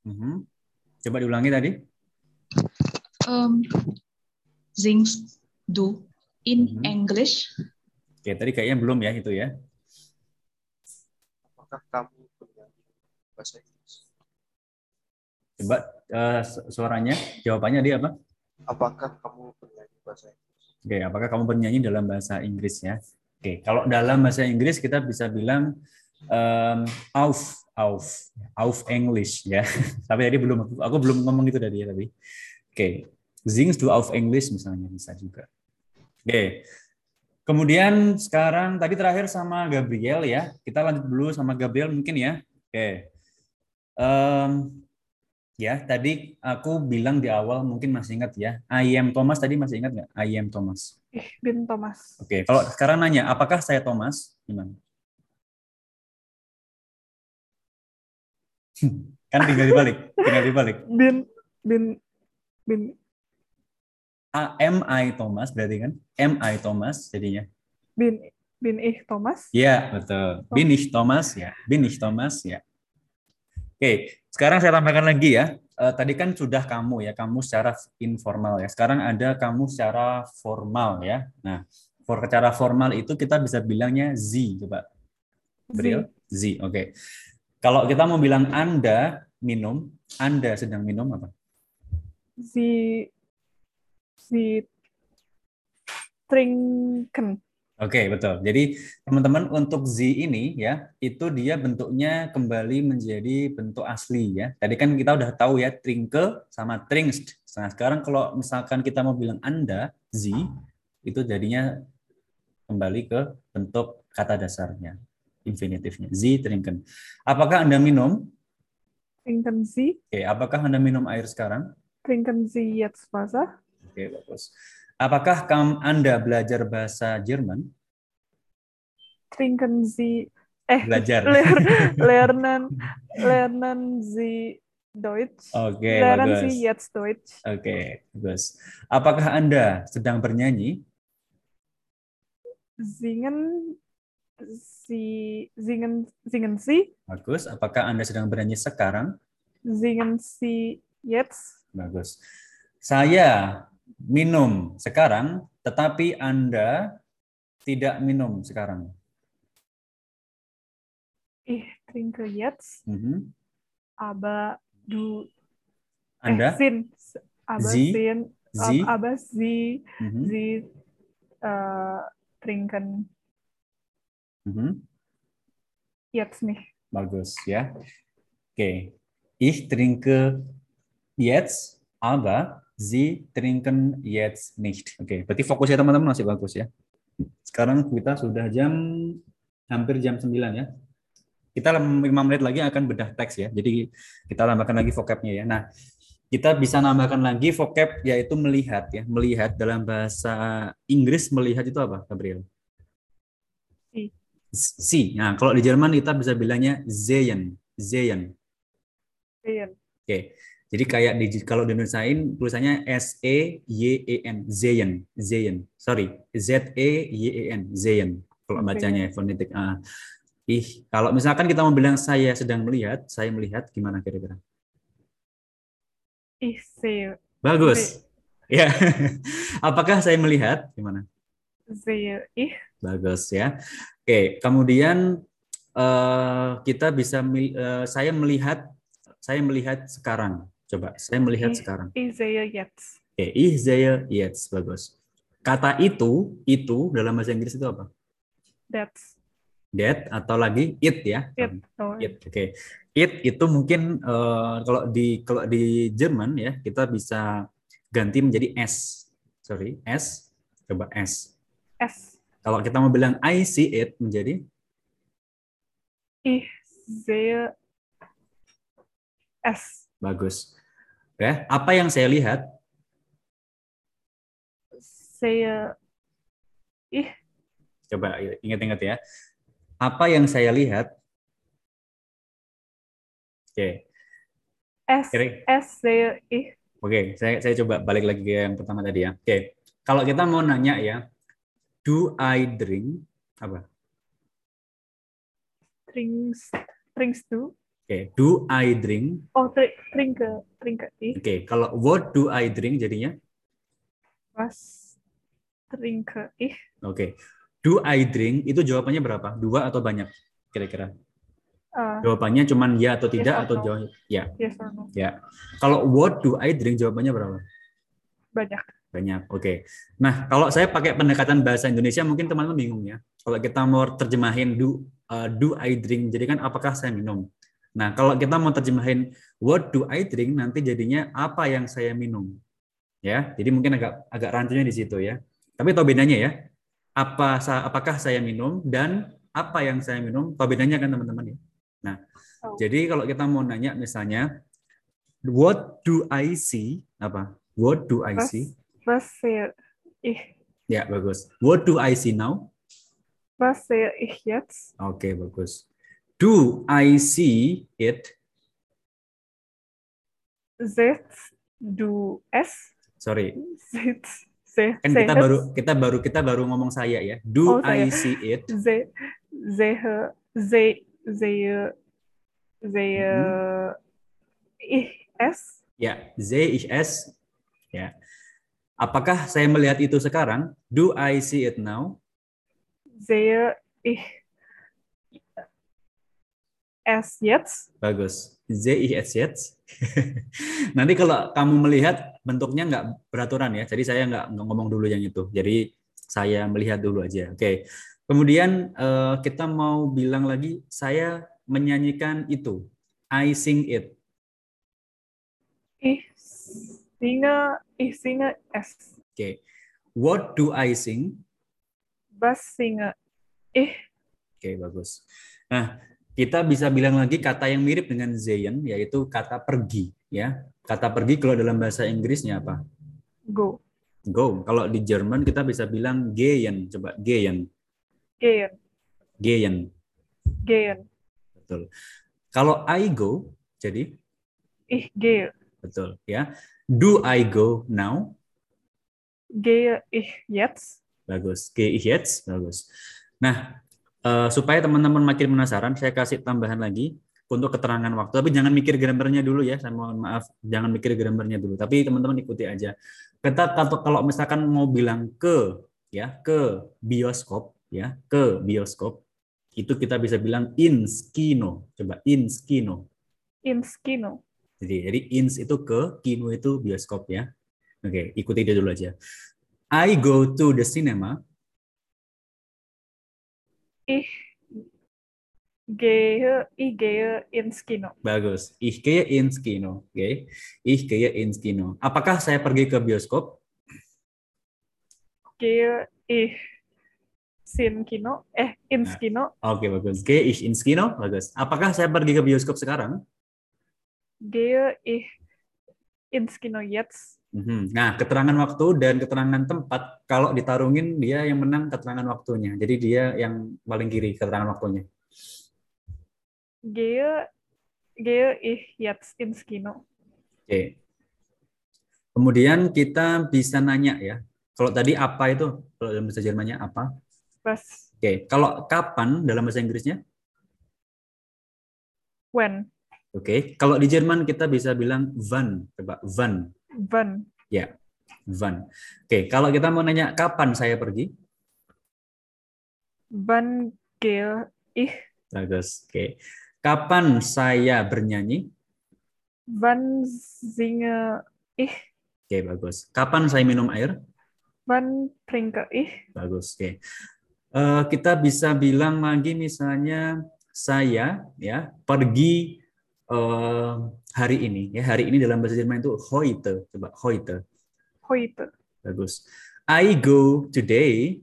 Mhm. Coba diulangi tadi.
Um, singst du in
Mhm.
English?
Oke, tadi kayaknya belum ya itu ya.
Apakah kamu penyanyi bahasa Inggris?
Coba eh, su- suaranya, jawabannya dia apa?
Apakah kamu penyanyi bahasa Inggris?
Oke, apakah kamu penyanyi dalam bahasa Inggris ya? Oke, kalau dalam bahasa Inggris kita bisa bilang em, auf, auf, auf English ya. Tapi tadi belum aku, aku belum ngomong itu tadi ya tadi. Oke, singst du auf English misalnya bisa juga. Oke. Kemudian sekarang tadi terakhir sama Gabriel ya. Kita lanjut dulu sama Gabriel mungkin ya. Oke. Em, ya, tadi aku bilang di awal mungkin masih ingat ya. I am Thomas tadi masih ingat nggak? I am Thomas.
Ich bin Thomas.
Oke, kalau sekarang nanya, apakah saya Thomas? Gimana? Kan tinggal dibalik, tinggal dibalik.
Bin bin bin
A- Am I Thomas berarti kan? Am I Thomas jadinya?
bin bin ich Thomas.
Ya, betul. Bin ich Thomas ya. Bin ich Thomas ya. Oke, sekarang saya tambahkan lagi ya. eh, tadi kan sudah kamu ya, kamu secara informal ya. Sekarang ada kamu secara formal ya. Nah, for secara formal itu kita bisa bilangnya Z, coba. Bril, Z. Oke. Kalau kita mau bilang Anda minum, Anda sedang minum apa?
Sie, Sie trinken.
Oke, betul. Jadi teman-teman untuk Z ini ya, itu dia bentuknya kembali menjadi bentuk asli ya. Tadi kan kita udah tahu ya trinke sama tringst. Nah, sekarang kalau misalkan kita mau bilang Anda Z, itu jadinya kembali ke bentuk kata dasarnya, infinitifnya. Z trinken. Apakah Anda minum?
Trinken Sie,
Oke, apakah Anda minum air sekarang?
trinken Sie jetzt Wasser?
Oke, bagus. Apakah kamu Anda belajar bahasa Jerman?
Trinken Sie, eh,
Belajar.
ler- lernen, lernen Sie Deutsch?
Oke,
lernen
bagus.
Sie jetzt Deutsch?
Oke, bagus. Apakah Anda sedang bernyanyi?
Singen Sie, singen, singen Sie,
Bagus. Apakah Anda sedang bernyanyi sekarang?
singen Sie jetzt?
Bagus. Saya minum sekarang, tetapi Anda tidak minum sekarang.
Ich trinke jetzt,
Mhm.
aber du,
Anda?
eh, sind, aber
Sie?
sind,
Sie?
aber Sie,
Mhm.
Sie äh, trinken
Mhm.
jetzt nicht.
Bagus ya. Oke. Ich trinke jetzt, aber Sie trinken jetzt nicht. Oke, berarti fokus ya teman-teman masih bagus ya. Sekarang kita sudah jam hampir jam 9 ya. Kita 5 menit lagi akan bedah teks ya. Jadi kita tambahkan lagi vocabnya ya. Nah, kita bisa nambahkan lagi vocab yaitu melihat ya. Melihat dalam bahasa Inggris melihat itu apa, Gabriel? Si. Nah, kalau di Jerman kita bisa bilangnya sehen, sehen.
Sehen.
Oke. Jadi kayak di kalau di Indonesiain tulisannya S E Y E N, sehen, sehen. Sorry, Z E Y E N, sehen. Kalau bacanya fonetik. Ah. Ih, kalau misalkan kita mau bilang saya sedang melihat, saya melihat gimana kira-kira?
Sehe,
Bagus. Ya. Apakah saya melihat gimana?
Ich,
Bagus ya. Oke, kemudian eh, kita bisa eh, saya melihat saya melihat sekarang. Coba, saya melihat
ich,
sekarang.
sehe jetzt.
Oke, sehe jetzt. Bagus. Kata itu, itu dalam bahasa Inggris itu apa?
That's
That atau lagi it ya?
it. Oh,
It. Oke. It itu mungkin eh, kalau di kalau di Jerman ya, kita bisa ganti menjadi s. Sorry, s. Coba s.
S.
Kalau kita mau bilang I see it menjadi
Ich sehe es.
bagus. Ya, apa yang saya lihat?
Sehe ich
Coba ingat-ingat ya. Apa yang saya lihat? Oke. Kira-
es sehe ich.
Oke, saya saya coba balik lagi ke yang pertama tadi ya. Oke. Kalau kita mau nanya ya, do I drink apa?
Trinkst, trinkst du?
Oke, do I drink?
Oh, tri trinke, trinke ich.
Oke, kalau what do I drink jadinya?
Was trinke ich?
Oke. Do I drink itu jawabannya berapa? Dua atau banyak kira-kira?
Uh,
Jawabannya cuman ya atau
Yes
tidak
or
atau jawab ya.
yes or no?
Ya. Kalau what do I drink jawabannya berapa?
Banyak.
Banyak. Oke. Nah, kalau saya pakai pendekatan bahasa Indonesia mungkin teman-teman bingung ya. Kalau kita mau terjemahin do uh, do I drink jadi kan apakah saya minum? Nah, kalau kita mau terjemahin what do I drink nanti jadinya apa yang saya minum. Ya. Jadi mungkin agak agak rancunya di situ ya. Tapi tahu bedanya ya. Apa sa- apakah saya minum dan apa yang saya minum? Tahu bedanya kan teman-teman ya. Nah,
Oh.
jadi kalau kita mau nanya misalnya what do I see? Apa? What do I see?
Was sehe ich?
Ya, bagus. What do I see now?
Was sehe ich jetzt?
Oke, bagus. Do I see it?
Sehst du es?
Sorry,
Sehst, seh,
kan kita baru kita baru kita baru ngomong saya ya. Do
Oh,
I
saya.
see it?
Se, sehe, se, sehe, sehe
Mhm.
ich es?
Ya, sehe ich es. Ya. Apakah saya melihat itu sekarang? Do I see it now?
Sehe ich es jetzt?
Bagus. Sehe ich es jetzt? Nanti kalau kamu melihat bentuknya nggak beraturan ya. Jadi saya nggak ngomong dulu yang itu. Jadi saya melihat dulu aja. Oke. Kemudian eh, kita mau bilang lagi saya menyanyikan itu. I sing it.
Ich singe, ich singe es.
Oke. What do I sing?
Was singe ich?
Oke, bagus. Nah, kita bisa bilang lagi kata yang mirip dengan sehen yaitu kata pergi ya. Kata pergi kalau dalam bahasa Inggrisnya apa?
Go.
Go. Kalau di Jerman kita bisa bilang gehen. Coba gehen.
Gehen.
Gehen.
Gehen.
Betul. Kalau I go jadi
Ich gehe.
betul ya. Do I go now?
Gehe ich jetzt?
Bagus. Gehe ich jetzt? Bagus. Nah, eh, supaya teman-teman makin penasaran, saya kasih tambahan lagi untuk keterangan waktu. Tapi jangan mikir grammarnya dulu ya. Saya mohon maaf, jangan mikir grammarnya dulu. Tapi teman-teman ikuti aja. Kita kalau kalau misalkan mau bilang ke ya, ke bioskop ya, ke bioskop itu kita bisa bilang ins kino. Coba ins kino.
Ins Kino.
Jadi jadi ins itu ke, kino itu bioskop ya. Oke, ikuti dia dulu aja. I go to the cinema.
Ich gehe, ich gehe ins Kino.
Bagus. Ich gehe ins Kino. Oke. Ich gehe ins Kino. Apakah saya pergi ke bioskop?
Gehe ich sin Kino? Eh, ins
Nah.
Kino?
Oke, bagus. Gehe ich ins Kino? Bagus. Apakah saya pergi ke bioskop sekarang?
Gehe ich ins Kino jetzt?
Mhm. Nah, keterangan waktu dan keterangan tempat kalau ditarungin dia yang menang keterangan waktunya. Jadi dia yang paling kiri keterangan waktunya.
Gehe, gehe ich jetzt ins Kino?
Oke. Kemudian kita bisa nanya ya. Kalau tadi apa itu? Kalau dalam bahasa Jermannya apa?
Was?
Oke. Kalau kapan dalam bahasa Inggrisnya?
When?
Oke. Kalau di Jerman kita bisa bilang wann. Coba wann.
Wann?
Ya. Wann. Oke. Kalau kita mau nanya kapan saya pergi?
Wann gehe ich?
Bagus. Oke. Kapan saya bernyanyi?
Wann singe ich?
Oke, bagus. Kapan saya minum air?
Wann trinke ich?
Bagus. Oke. Eh, kita bisa bilang lagi misalnya saya ya pergi eh, hari ini ya hari ini dalam bahasa Jerman itu heute coba heute
Heute.
bagus I go today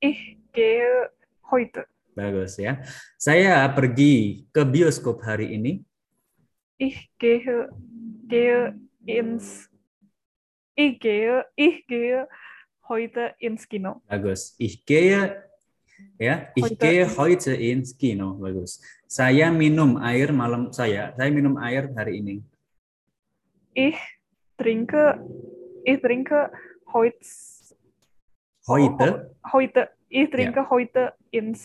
Ich gehe heute.
bagus ya saya pergi ke bioskop hari ini
Ich gehe, gehe ins, ich gehe, ich gehe heute ins Kino.
bagus ich gehe ya ich
Heute.
gehe heute ins Kino bagus saya minum air malam saya. Saya minum air hari ini.
Ich trinke, ich trinke. Heute,
heute
heute, ich trinke heute ins,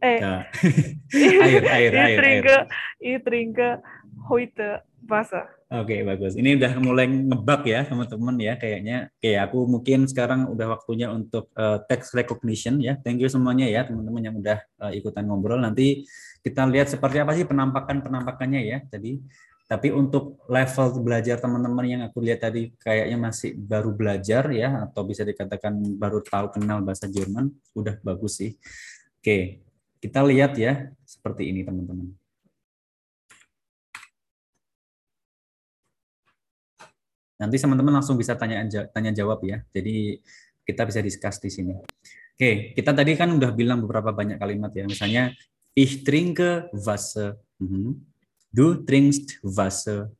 eh,
Ya. air air
ich
air, air.
trinke, ich trinke heute Wasser.
Oke, bagus. Ini udah mulai ngebug ya, teman-teman ya. Kayaknya, oke, aku mungkin sekarang udah waktunya untuk eh, text recognition ya. Thank you semuanya ya, teman-teman yang udah eh, ikutan ngobrol. Nanti kita lihat seperti apa sih penampakan-penampakannya ya tadi. Tapi untuk level belajar teman-teman yang aku lihat tadi kayaknya masih baru belajar ya, atau bisa dikatakan baru tahu kenal bahasa Jerman, udah bagus sih. Oke, kita lihat ya seperti ini teman-teman. Nanti teman-teman langsung bisa tanya tanya jawab ya. Jadi kita bisa discuss di sini. Oke, kita tadi kan udah bilang beberapa banyak kalimat ya. Misalnya ich trinke Wasser. Mhm. Du trinkst Wasser.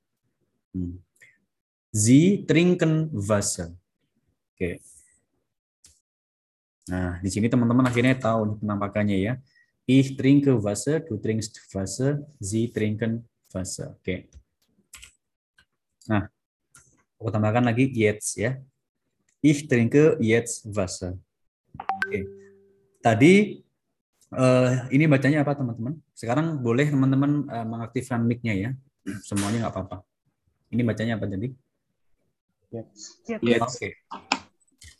Hmm. Sie trinken Wasser. Oke. Nah, di sini teman-teman akhirnya tahu penampakannya ya. Ich trinke Wasser, du trinkst Wasser, Sie trinken Wasser. Oke. Nah, Aku tambahkan lagi jetzt ya. Ich trinke jetzt Wasser. Oke. Tadi eh, ini bacanya apa teman-teman? Sekarang boleh teman-teman eh, mengaktifkan mic-nya ya. Semuanya nggak apa-apa. Ini bacanya apa tadi?
Jetzt.
Jetzt.
Oke.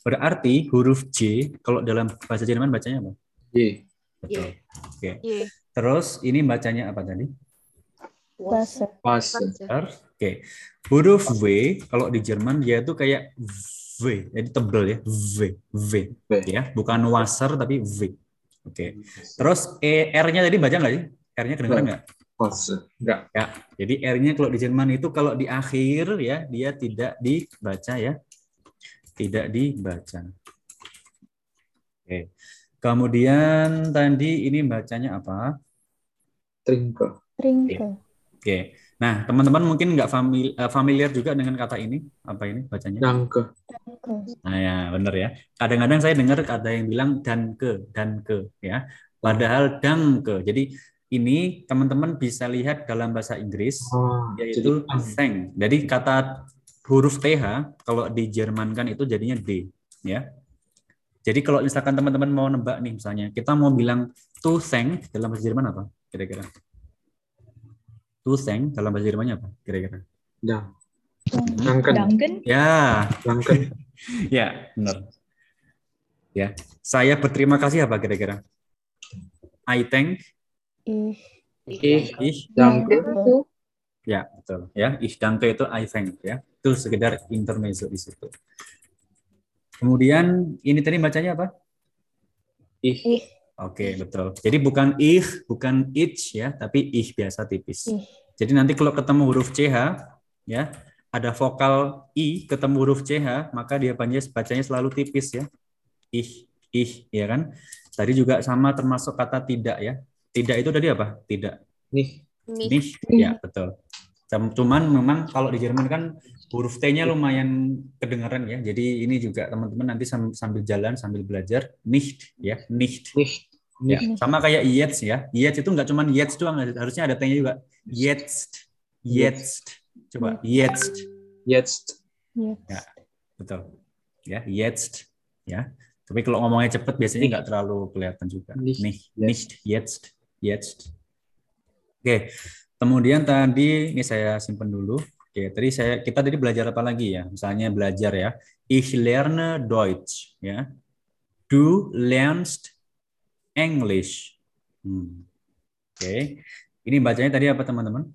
Berarti huruf J kalau dalam bahasa Jerman bacanya apa?
Y.
Betul. Oke.
Y.
Terus ini bacanya apa tadi?
Was.
Was.
Benar. Oke. Huruf V kalau di Jerman dia itu kayak V, jadi tebel ya. V, V,
V.
ya, bukan Wasser tapi V. Oke. Terus E R-nya tadi baca nggak sih? R-nya kedengeran nggak?
Was. Enggak.
Ya. Jadi R-nya kalau di Jerman itu kalau di akhir ya dia tidak dibaca ya. Tidak dibaca. Oke. Kemudian tadi ini bacanya apa?
Trinke.
Trinke.
Oke. Nah, teman-teman mungkin nggak famili- eh, familiar juga dengan kata ini. Apa ini bacanya?
Danke.
Nah, ya, benar ya. Kadang-kadang saya dengar ada yang bilang dan ke, dan ke, ya. Padahal danke. Jadi ini teman-teman bisa lihat dalam bahasa Inggris
Oh,
yaitu
jadi
thank. Jadi kata huruf TH kalau di Jerman kan itu jadinya D, ya. Jadi kalau misalkan teman-teman mau nebak nih misalnya, kita mau bilang to thank dalam bahasa Jerman apa? Kira-kira? To thank dalam bahasa Jermannya apa? Kira-kira?
Dang. Danken.
Ya,
Danken.
ya, benar. Ya, saya berterima kasih apa kira-kira? I thank,
Ich.
Ich.
ich,
Danke.
Danke.
ya betul. Ya, ich danke itu I thank ya. Itu sekedar intermezzo di situ. Kemudian ini tadi bacanya apa?
Ich.
Ich.
Oke, betul. Jadi bukan ich, bukan ich ya, tapi ich biasa tipis.
Ich.
Jadi nanti kalau ketemu huruf CH ya, ada vokal i ketemu huruf CH, maka dia bacanya bacanya selalu tipis ya. Ich, ich ya kan? Tadi juga sama termasuk kata tidak ya. Tidak itu tadi apa? Tidak.
Nih.
Nih.
Nih, ya betul. Cum- Cuman memang kalau di Jerman kan huruf T-nya lumayan kedengaran ya. Jadi ini juga teman-teman nanti sam- sambil jalan sambil belajar nicht ya, nicht.
Nicht.
Ya, sama kayak jetzt ya. Jetzt itu nggak cuman jetzt doang, harusnya ada T-nya juga. Jetzt, jetzt. Coba jetzt.
Jetzt.
Jetzt.
Ya, betul. Ya, jetzt. Ya. Tapi kalau ngomongnya cepet biasanya nggak terlalu kelihatan juga.
Nicht,
nicht, jetzt, jetzt. Oke. Kemudian tadi ini saya simpan dulu. Oke, tadi saya kita tadi belajar apa lagi ya? Misalnya belajar ya. Ich lerne Deutsch, ya. Du lernst English. Hmm. Oke. Ini bacanya tadi apa teman-teman?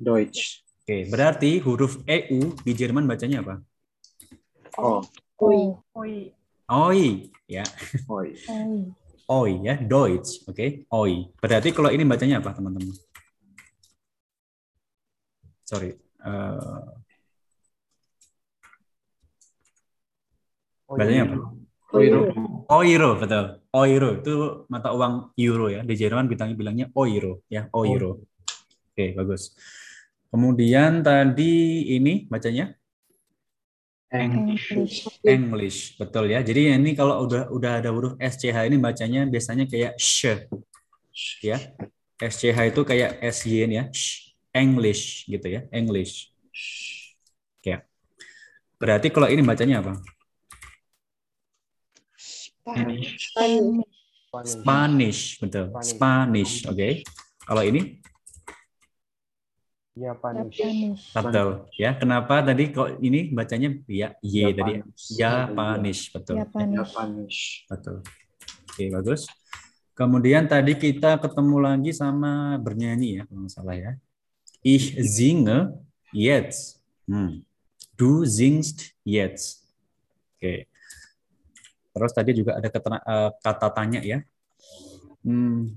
Deutsch.
Oke, berarti huruf EU di Jerman bacanya apa?
Oh.
Oi.
Oi.
Oi, ya.
Oi.
Oi.
Oi ya, Deutsch, oke? Oi. Berarti kalau ini bacanya apa, teman-teman? Sorry. eh, bacanya apa?
Euro.
Euro, betul. Euro itu mata uang euro ya. Di Jerman bilangnya bilangnya euro ya, euro. Oke, bagus. Kemudian tadi ini bacanya
English.
English, betul ya. Jadi ini kalau udah udah ada huruf SCH ini bacanya biasanya kayak sh, ya. SCH itu kayak SY ya, sh. English gitu ya, English. Oke. Berarti kalau ini bacanya apa?
Spanish.
Spanish.
Spanish, betul. Spanish, oke. Kalau ini
Japanisch.
Japanish.
betul ya. Kenapa tadi kok ini bacanya ya Y tadi? Japanish, betul.
Japanish.
Japanisch.
Betul. Oke, bagus. Kemudian tadi kita ketemu lagi sama bernyanyi ya, kalau nggak salah ya. Ich singe jetzt. Hmm. Du singst jetzt. Oke. Terus tadi juga ada ketena- eh, kata tanya ya. Hmm.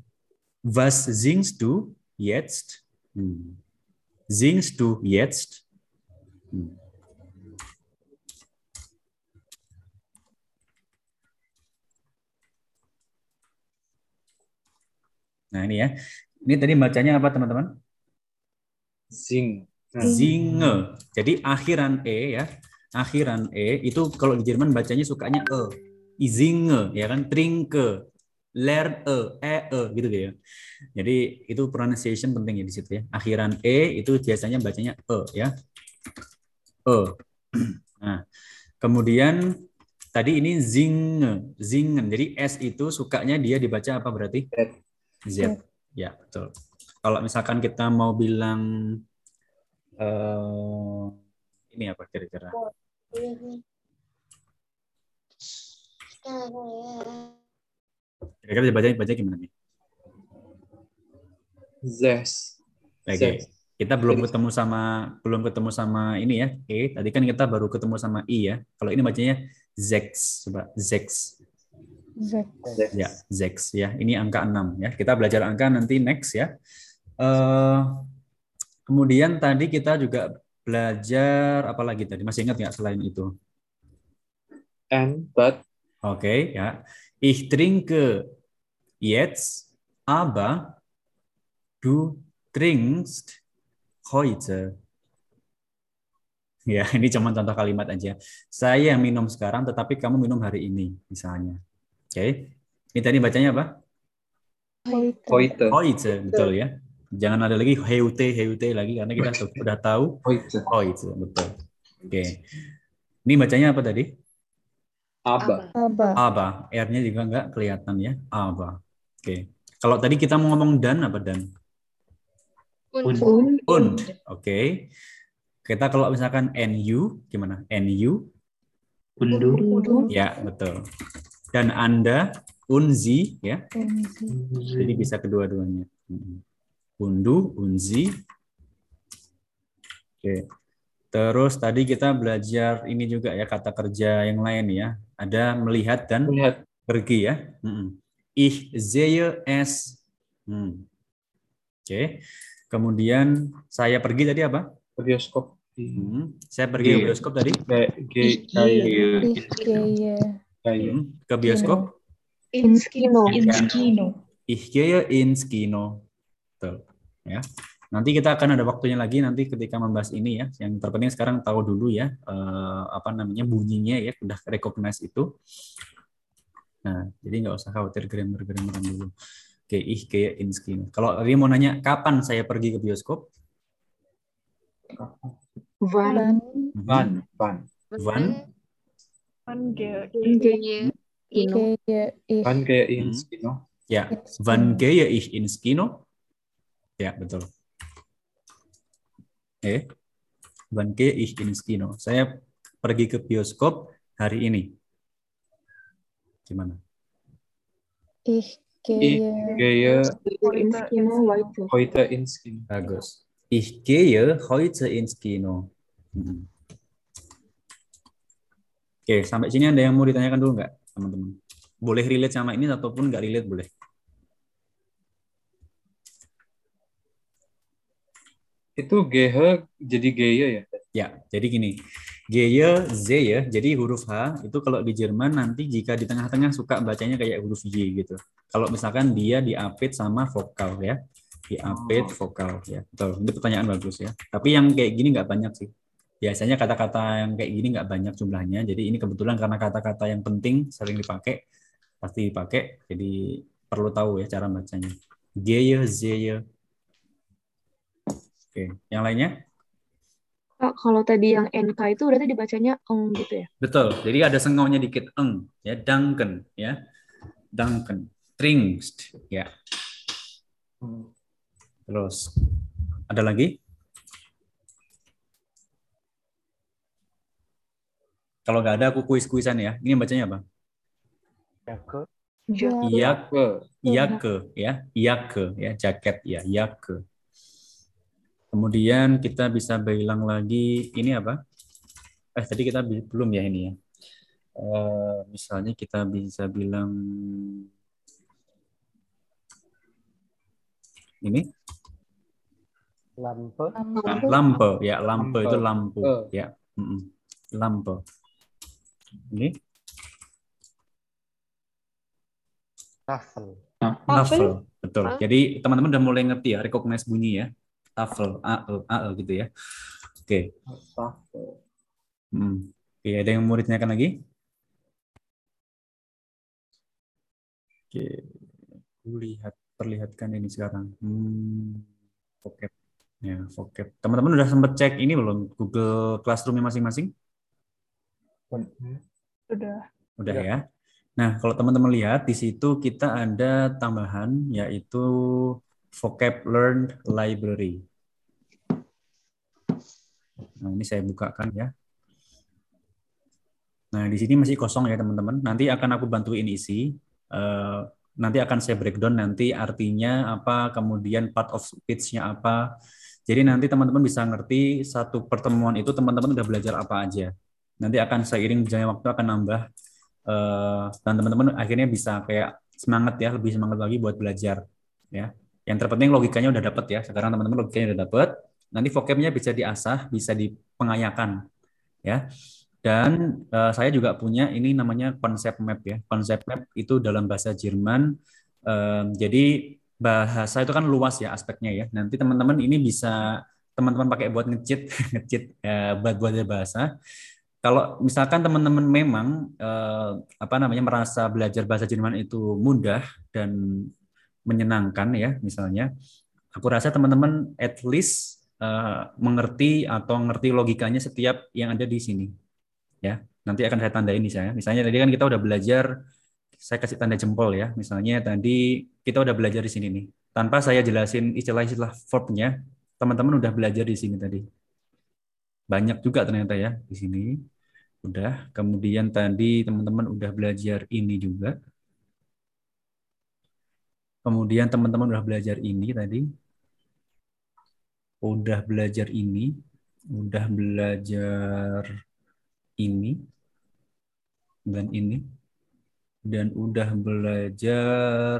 Was singst du jetzt? Hmm. Singst du jetzt? Hmm. Nah ini ya. Ini tadi bacanya apa teman-teman?
Sing.
Zinge. Jadi akhiran e ya. Akhiran e itu kalau di Jerman bacanya sukanya e. Izinge ya kan trinke. Learn e, e e gitu ya. Jadi itu pronunciation penting ya di situ ya. Akhiran e itu biasanya bacanya e ya. E. Nah, kemudian tadi ini zinge, zingen. Jadi s itu sukanya dia dibaca apa berarti? Z. Ya, betul. Kalau misalkan kita mau bilang eh, ini apa kira-kira? Kira-kira baca baca gimana nih?
Zes.
Oke.
Zes.
Kita belum ketemu sama belum ketemu sama ini ya. Oke, tadi kan kita baru ketemu sama i ya. Kalau ini bacanya zex, coba zex.
Zex.
Ya, zex ya. Ini angka 6 ya. Kita belajar angka nanti next ya. Eh kemudian tadi kita juga belajar apa lagi tadi? Masih ingat nggak selain itu?
And, but,
Oke, ya. Ich trinke jetzt, aber du trinkst heute. Ya, ini cuma contoh kalimat aja. Saya minum sekarang, tetapi kamu minum hari ini, misalnya. Oke. Ini tadi bacanya apa?
Heute.
heute.
Betul ya. Jangan ada lagi heute, heute lagi, karena kita sudah tahu
Heute.
heute, betul. Oke. Ini bacanya apa tadi?
Aber.
Aba.
Aba. R-nya juga nggak kelihatan ya. Aba. Oke. Kalau tadi kita mau ngomong dan apa dan?
Und.
Und.
Und. Oke. Kita kalau misalkan NU gimana? NU?
Undu.
Und.
Ya, betul. Dan Anda unzi ya.
Unzi.
Jadi bisa kedua-duanya. Undu, unzi. Oke. Terus tadi kita belajar ini juga ya kata kerja yang lain ya. Ada melihat dan
Melihat
pergi ya. Mm-mm. Ich sehe es. Hmm. Oke. Kemudian saya pergi tadi apa?
ke bioskop.
Hmm. Saya pergi ke
Iya.
bioskop tadi.
Ich gehe
kayak.
Hmm. Ke bioskop.
Ins Kino.
Ins Kino.
Ich gehe ins Kino. Betul. Ya. Nanti kita akan ada waktunya lagi nanti ketika membahas ini ya. Yang terpenting sekarang tahu dulu ya eh, apa namanya bunyinya ya, udah recognize itu. Nah, jadi nggak usah khawatir grammar-grammaran dulu. Oke, ich gehe ins Kino. Kalau tadi mau nanya kapan saya pergi ke bioskop?
Van, van.
Gehe
ich
Van kayak ins kino.
Ya,
Kino.
gehe ich ins Kino? Ya, betul. Eh, wann gehe ich ins Kino? Saya pergi ke bioskop hari ini. Gimana?
Ich
Ich
gehe
gehe
Ins Kino heute.
heute ins Kino.
Bagus. Ich gehe heute ins Kino. Hmm. Oke, sampai sini ada yang mau ditanyakan dulu nggak, teman-teman? Boleh relate sama ini ataupun nggak relate boleh.
Itu gehe jadi gaya ya?
Ya, jadi gini. Gehe, Z ya. Jadi huruf H itu kalau di Jerman nanti jika di tengah-tengah suka bacanya kayak huruf Y gitu. Kalau misalkan dia diapit sama vokal ya. Diapit vokal ya. Betul. Itu pertanyaan bagus ya. Tapi yang kayak gini nggak banyak sih. Biasanya kata-kata yang kayak gini nggak banyak jumlahnya. Jadi ini kebetulan karena kata-kata yang penting sering dipakai, pasti dipakai. Jadi perlu tahu ya cara bacanya. Gehe, Zehe. Oke, yang lainnya?
Kak, kalau tadi yang NK itu berarti dibacanya eng gitu ya?
Betul. Jadi ada sengaunya dikit eng ya, Duncan ya. Duncan. Trinkst ya. Terus ada lagi? Kalau nggak ada aku kuis-kuisan ya. Ini bacanya apa?
Jake.
Iya,
Ke.
iya ke ya, iya ke ya, jaket ya, iya ke. Kemudian kita bisa bilang lagi ini apa? Eh tadi kita belum ya ini ya. Eh, misalnya kita bisa bilang ini
Lampe.
lampu
lampe ya, lampe itu lampu
Lampe.
ya, lampe. Ini
Tafel.
Tafel, betul. Jadi teman-teman udah mulai ngerti ya, recognize bunyi ya. Tafel, a e, a e gitu ya. Oke.
Tafel.
Hmm. Oke, ada yang mau ditanyakan lagi? Oke, aku lihat perlihatkan ini sekarang. Hmm. Vocab. Ya, vocab. Teman-teman udah sempet cek ini belum Google Classroom-nya masing-masing?
Sudah.
Udah ya. Nah, kalau teman-teman lihat di situ kita ada tambahan yaitu vocab learned library. Nah, ini saya bukakan ya. Nah, di sini masih kosong ya teman-teman. Nanti akan aku bantuin isi. Eh, nanti akan saya breakdown nanti artinya apa, kemudian part of speech-nya apa. Jadi nanti teman-teman bisa ngerti satu pertemuan itu teman-teman udah belajar apa aja. Nanti akan seiring berjalannya waktu akan nambah eh, dan teman-teman akhirnya bisa kayak semangat ya, lebih semangat lagi buat belajar ya. Yang terpenting logikanya udah dapet ya. Sekarang teman-teman logikanya udah dapet. Nanti vocabnya bisa diasah, bisa dipengayakan ya. Dan uh, saya juga punya ini namanya konsep map ya. Konsep map itu dalam bahasa Jerman. Um, jadi bahasa itu kan luas ya aspeknya ya. Nanti teman-teman ini bisa teman-teman pakai buat ngecit, ngecit uh, buat belajar bahasa. Kalau misalkan teman-teman memang uh, apa namanya merasa belajar bahasa Jerman itu mudah dan menyenangkan ya, misalnya, aku rasa teman-teman at least uh, mengerti atau ngerti logikanya setiap yang ada di sini ya. Nanti akan saya tandain saya misalnya tadi kan kita udah belajar saya kasih tanda jempol ya. Misalnya tadi kita udah belajar di sini nih. Tanpa saya jelasin istilah-istilah verbnya teman-teman udah belajar di sini tadi. Banyak juga ternyata ya di sini. Udah. Kemudian tadi teman-teman udah belajar ini juga kemudian teman-teman udah belajar ini tadi udah belajar ini udah belajar ini dan ini dan udah belajar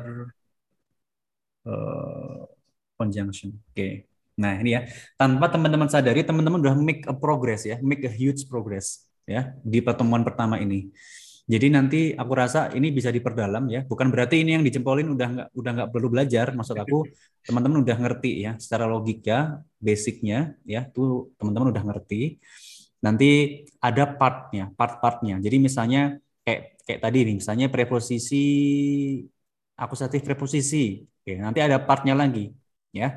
uh, conjunction. Oke. Okay. Nah, ini ya. Tanpa teman-teman sadari, teman-teman udah make a progress ya, make a huge progress ya di pertemuan pertama ini. Jadi nanti aku rasa ini bisa diperdalam ya. Bukan berarti ini yang dijempolin udah nggak udah nggak perlu belajar. Maksud aku teman-teman udah ngerti ya secara logika, basicnya ya tuh teman-teman udah ngerti nanti ada partnya, part-partnya. Jadi misalnya kayak kayak tadi nih, misalnya preposisi akusatif preposisi. Oke, nanti ada partnya lagi, ya.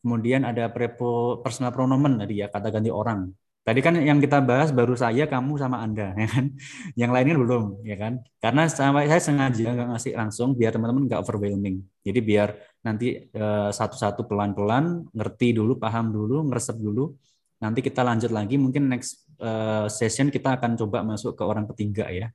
Kemudian ada prepo personal pronomen tadi ya kata ganti orang. Tadi kan yang kita bahas baru saya, kamu sama Anda, ya kan? Yang lainnya belum, ya kan? Karena sampai saya sengaja nggak ngasih langsung biar teman-teman nggak overwhelming. Jadi biar nanti eh, satu-satu pelan-pelan ngerti dulu, paham dulu, ngeresep dulu. Nanti kita lanjut lagi, mungkin next uh, session kita akan coba masuk ke orang ketiga ya.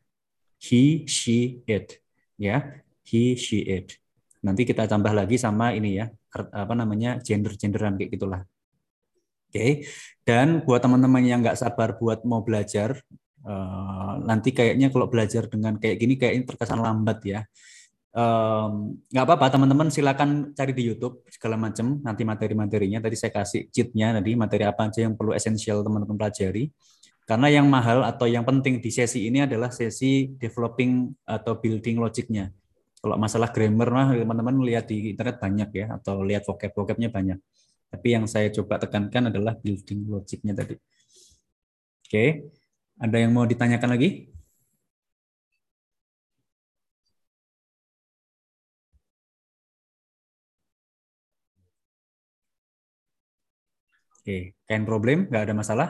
He, she, it. Ya, he, she, it. Nanti kita tambah lagi sama ini ya, apa namanya gender-genderan kayak gitulah. Oke, dan buat teman-teman yang nggak sabar buat mau belajar, uh, nanti kayaknya kalau belajar dengan kayak gini kayaknya terkesan lambat ya. Nggak um, apa-apa teman-teman silakan cari di YouTube segala macam nanti materi-materinya. Tadi saya kasih cheatnya tadi materi apa aja yang perlu esensial teman-teman pelajari. Karena yang mahal atau yang penting di sesi ini adalah sesi developing atau building logiknya kalau masalah grammar mah teman-teman lihat di internet banyak ya atau lihat vocab vocabnya banyak tapi yang saya coba tekankan adalah building logiknya tadi oke ada yang mau ditanyakan lagi Oke, kain problem, nggak ada masalah?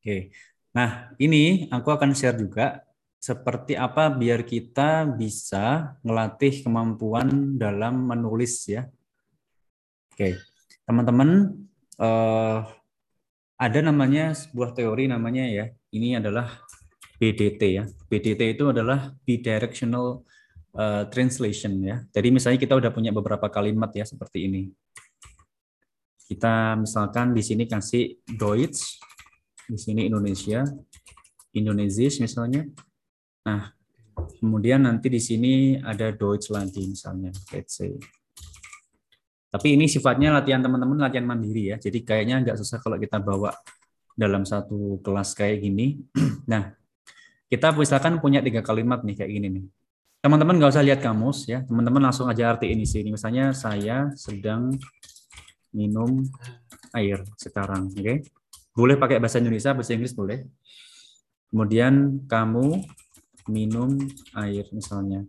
Oke, nah ini aku akan share juga seperti apa biar kita bisa melatih kemampuan dalam menulis ya. Oke, teman-teman eh, ada namanya sebuah teori namanya ya. Ini adalah BDT ya. BDT itu adalah bidirectional uh, translation ya. Jadi misalnya kita udah punya beberapa kalimat ya seperti ini. Kita misalkan di sini kasih Deutsch, di sini Indonesia, Indonesisch misalnya. Nah, kemudian nanti di sini ada Deutsch lagi misalnya, let's say. Tapi ini sifatnya latihan teman-teman, latihan mandiri ya. Jadi kayaknya nggak susah kalau kita bawa dalam satu kelas kayak gini. Nah, kita misalkan punya tiga kalimat nih kayak gini nih. Teman-teman nggak usah lihat kamus ya. Teman-teman langsung aja artiin di sini. Misalnya saya sedang minum air sekarang, oke? Okay? Boleh pakai bahasa Indonesia, bahasa Inggris boleh. Kemudian kamu minum air misalnya.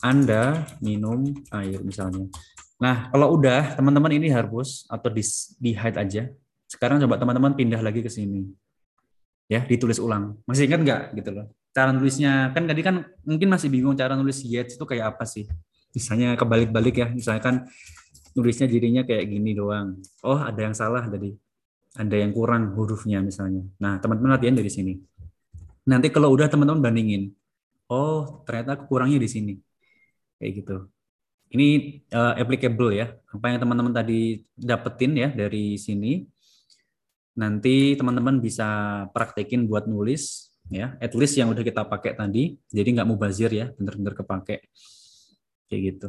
Anda minum air misalnya. Nah, kalau udah teman-teman ini harus atau di, di hide aja. Sekarang coba teman-teman pindah lagi ke sini. Ya, ditulis ulang. Masih ingat nggak gitu loh? Cara nulisnya kan tadi kan mungkin masih bingung cara nulis yet itu kayak apa sih? Misalnya kebalik-balik ya. Misalkan nulisnya jadinya kayak gini doang. Oh, ada yang salah tadi. ada yang kurang hurufnya misalnya. Nah, teman-teman latihan dari sini. Nanti kalau udah teman-teman bandingin, oh ternyata kurangnya di sini, kayak gitu. Ini uh, applicable ya, apa yang teman-teman tadi dapetin ya dari sini. Nanti teman-teman bisa praktekin buat nulis ya, at least yang udah kita pakai tadi. Jadi nggak mubazir ya, bener-bener kepake kayak gitu.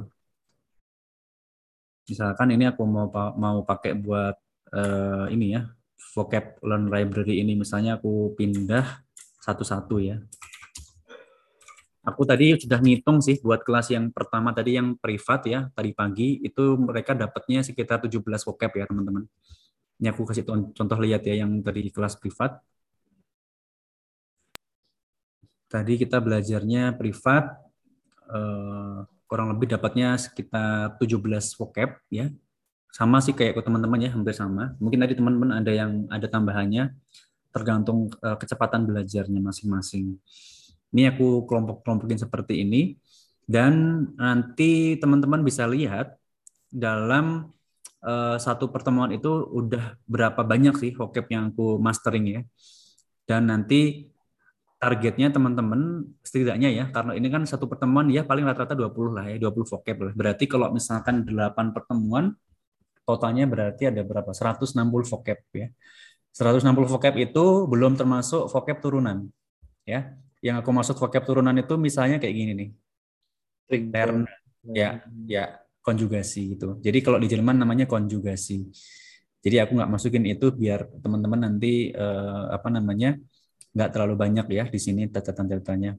Misalkan ini aku mau mau pakai buat uh, ini ya, vocab learn library ini misalnya aku pindah satu-satu ya. Aku tadi sudah ngitung sih buat kelas yang pertama tadi yang privat ya, tadi pagi itu mereka dapatnya sekitar 17 vocab ya teman-teman. Ini aku kasih contoh lihat ya yang tadi kelas privat. Tadi kita belajarnya privat, eh, kurang lebih dapatnya sekitar 17 vocab ya. Sama sih kayak teman-teman ya, hampir sama. Mungkin tadi teman-teman ada yang ada tambahannya, tergantung eh, kecepatan belajarnya masing-masing. Ini aku kelompok-kelompokin seperti ini. Dan nanti teman-teman bisa lihat dalam uh, satu pertemuan itu udah berapa banyak sih vocab yang aku mastering ya. Dan nanti targetnya teman-teman setidaknya ya, karena ini kan satu pertemuan ya paling rata-rata 20 lah ya, 20 vocab lah. Berarti kalau misalkan 8 pertemuan, totalnya berarti ada berapa? 160 vocab ya. 160 vocab itu belum termasuk vocab turunan. Ya, yang aku maksud vocab turunan itu misalnya kayak gini nih. Term, ya, ya, konjugasi gitu. Jadi kalau di Jerman namanya konjugasi. Jadi aku nggak masukin itu biar teman-teman nanti eh, apa namanya nggak terlalu banyak ya di sini catatan-catatannya.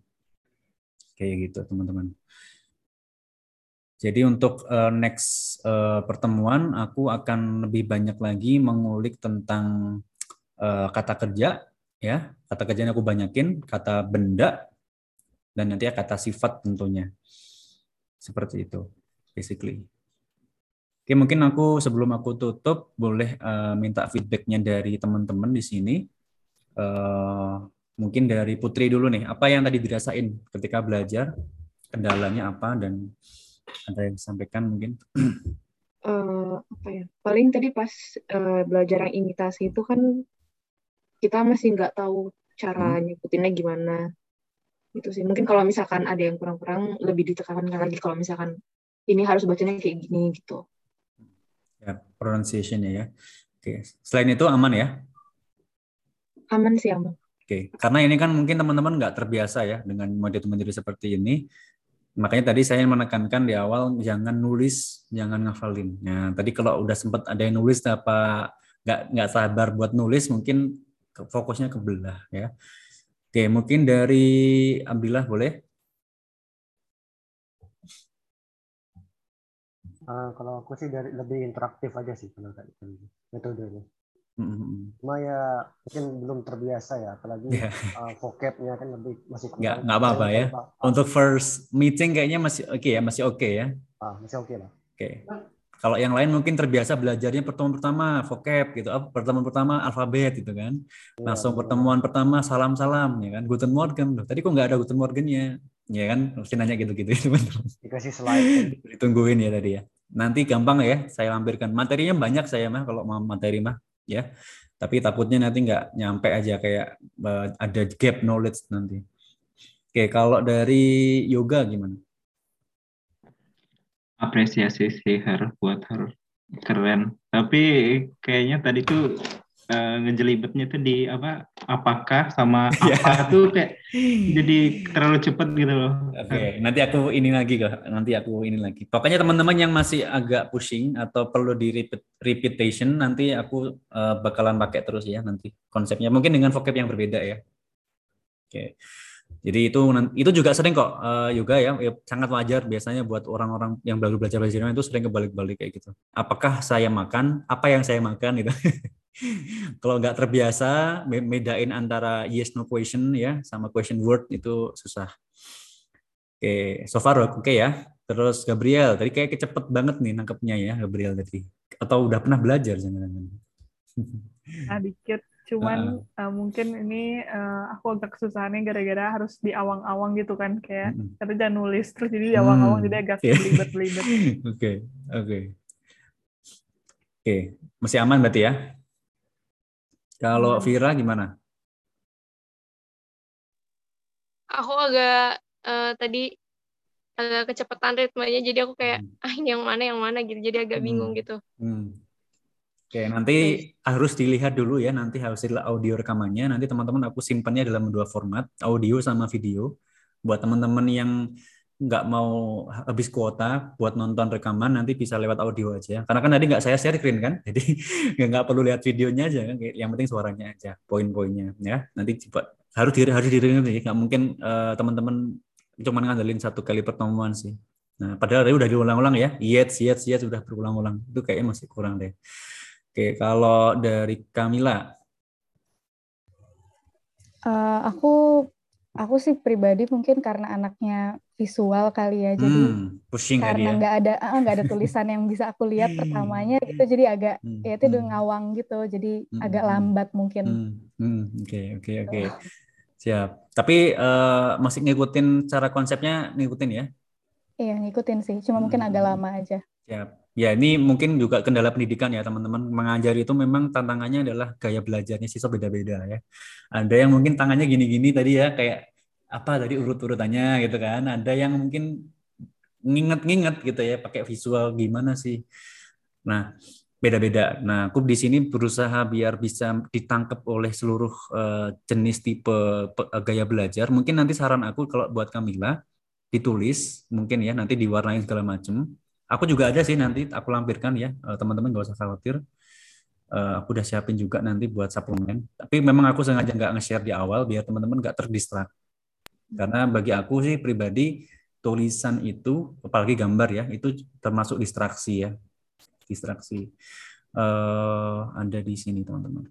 Kayak gitu teman-teman. Jadi untuk uh, next uh, pertemuan aku akan lebih banyak lagi mengulik tentang uh, kata kerja ya kata kerjanya aku banyakin kata benda dan nanti ya kata sifat tentunya. Seperti itu basically. Oke mungkin aku sebelum aku tutup boleh uh, minta feedbacknya dari teman-teman di sini. Uh, mungkin dari Putri dulu nih apa yang tadi dirasain ketika belajar kendalanya apa dan ada yang disampaikan mungkin?
Uh, apa ya? Paling tadi pas uh, belajar yang imitasi itu kan kita masih nggak tahu cara hmm. nyebutinnya gimana. Itu sih. Mungkin kalau misalkan ada yang kurang-kurang lebih ditekankan lagi kalau misalkan ini harus bacanya kayak gini gitu.
Ya pronunciation ya. Oke selain itu aman ya?
Aman sih aman.
Oke karena ini kan mungkin teman-teman nggak terbiasa ya dengan model-model seperti ini. Makanya tadi saya menekankan di awal jangan nulis jangan ngafalin. Nah tadi kalau udah sempat ada yang nulis apa nggak nggak sabar buat nulis mungkin fokusnya ke belah ya. Oke, mungkin dari Abdillah boleh?
Uh, kalau aku sih dari lebih interaktif aja sih kalau kayak gitu metode ini. Mm-hmm. Cuma ya mungkin belum terbiasa ya, apalagi yeah. uh, vocabnya kan lebih masih
nggak nggak apa-apa ya. Untuk first meeting kayaknya masih oke okay ya, masih oke okay ya.
Ah, masih oke okay lah.
Oke. Okay. Kalau yang lain mungkin terbiasa belajarnya pertemuan pertama vocab gitu, pertemuan pertama alfabet gitu kan. Langsung pertemuan pertama salam-salam ya kan. Guten Morgen loh. Tadi kok nggak ada Guten Morgennya? Ya kan, mesti nanya gitu-gitu teman-teman.
Dikasih slide.
Ditungguin ya tadi ya. Nanti gampang ya, saya lampirkan. Materinya banyak saya mah kalau mau materi mah ya. Tapi takutnya nanti nggak nyampe aja kayak uh, ada gap knowledge nanti. Oke, kalau dari yoga gimana?
Apresiasi sih Her buat Her keren tapi kayaknya tadi tuh uh, ngejelibetnya tuh di apa apakah sama iya. apa tuh kayak jadi terlalu cepet gitu loh
oke okay. nanti aku ini lagi kok nanti aku ini lagi pokoknya teman-teman yang masih agak pushing atau perlu di repeat, repetition nanti aku uh, bakalan pakai terus ya nanti konsepnya mungkin dengan vocab yang berbeda ya oke okay. Jadi itu itu juga sering kok uh, juga ya, ya sangat wajar biasanya buat orang-orang yang baru belajar Jerman itu sering kebalik-balik kayak gitu. Apakah saya makan? Apa yang saya makan itu? Kalau nggak terbiasa bedain antara yes no question ya sama question word itu susah. Oke, so far oke okay ya. Terus Gabriel, tadi kayak kecepet banget nih nangkepnya ya Gabriel tadi. Atau udah pernah belajar jangan-jangan.
Ah, dikit cuman uh, uh, mungkin ini uh, aku agak kesusahannya gara-gara harus di awang-awang gitu kan kayak uh, uh. jangan nulis terus jadi di awang-awang hmm. jadi agak belibet-belibet.
Oke, oke. Oke, masih aman berarti ya? Kalau Vira gimana?
Aku agak uh, tadi agak kecepatan ritmenya jadi aku kayak hmm. ah yang mana yang mana gitu jadi agak bingung hmm. gitu. Hmm.
Oke, nanti harus dilihat dulu ya nanti hasil audio rekamannya. Nanti teman-teman aku simpannya dalam dua format, audio sama video. Buat teman-teman yang nggak mau habis kuota buat nonton rekaman nanti bisa lewat audio aja. Karena kan tadi nggak saya share screen kan, jadi nggak perlu lihat videonya aja kan. Yang penting suaranya aja, poin-poinnya ya. Nanti coba harus diri harus diri nggak mungkin uh, teman-teman cuma ngandelin satu kali pertemuan sih. Nah, padahal tadi udah diulang-ulang ya. Yes, yes, yes sudah berulang-ulang. Itu kayaknya masih kurang deh. Oke, kalau dari Kamila.
Uh, aku aku sih pribadi mungkin karena anaknya visual kali ya, jadi hmm, karena ya? nggak ada nggak ada tulisan yang bisa aku lihat pertamanya gitu, jadi agak hmm, ya itu udah hmm. ngawang gitu, jadi hmm, agak hmm. lambat mungkin.
Oke oke oke, siap. Tapi uh, masih ngikutin cara konsepnya ngikutin ya?
Iya ngikutin sih, cuma hmm. mungkin agak lama aja.
Siap. Ya, ini mungkin juga kendala pendidikan ya, teman-teman. Mengajar itu memang tantangannya adalah gaya belajarnya siswa beda-beda ya. Ada yang mungkin tangannya gini-gini tadi ya, kayak apa tadi urut-urutannya gitu kan. Ada yang mungkin nginget-nginget gitu ya, pakai visual gimana sih. Nah, beda-beda. Nah, aku di sini berusaha biar bisa ditangkap oleh seluruh uh, jenis tipe gaya belajar. Mungkin nanti saran aku kalau buat Kamila ditulis, mungkin ya nanti diwarnai segala macam Aku juga ada sih nanti aku lampirkan ya, eh, teman-teman gak usah khawatir. Eh, aku udah siapin juga nanti buat suplemen. Tapi memang aku sengaja nggak nge-share di awal biar teman-teman nggak terdistrak. Karena bagi aku sih pribadi tulisan itu, apalagi gambar ya, itu termasuk distraksi ya, distraksi. Uh, ada di sini teman-teman.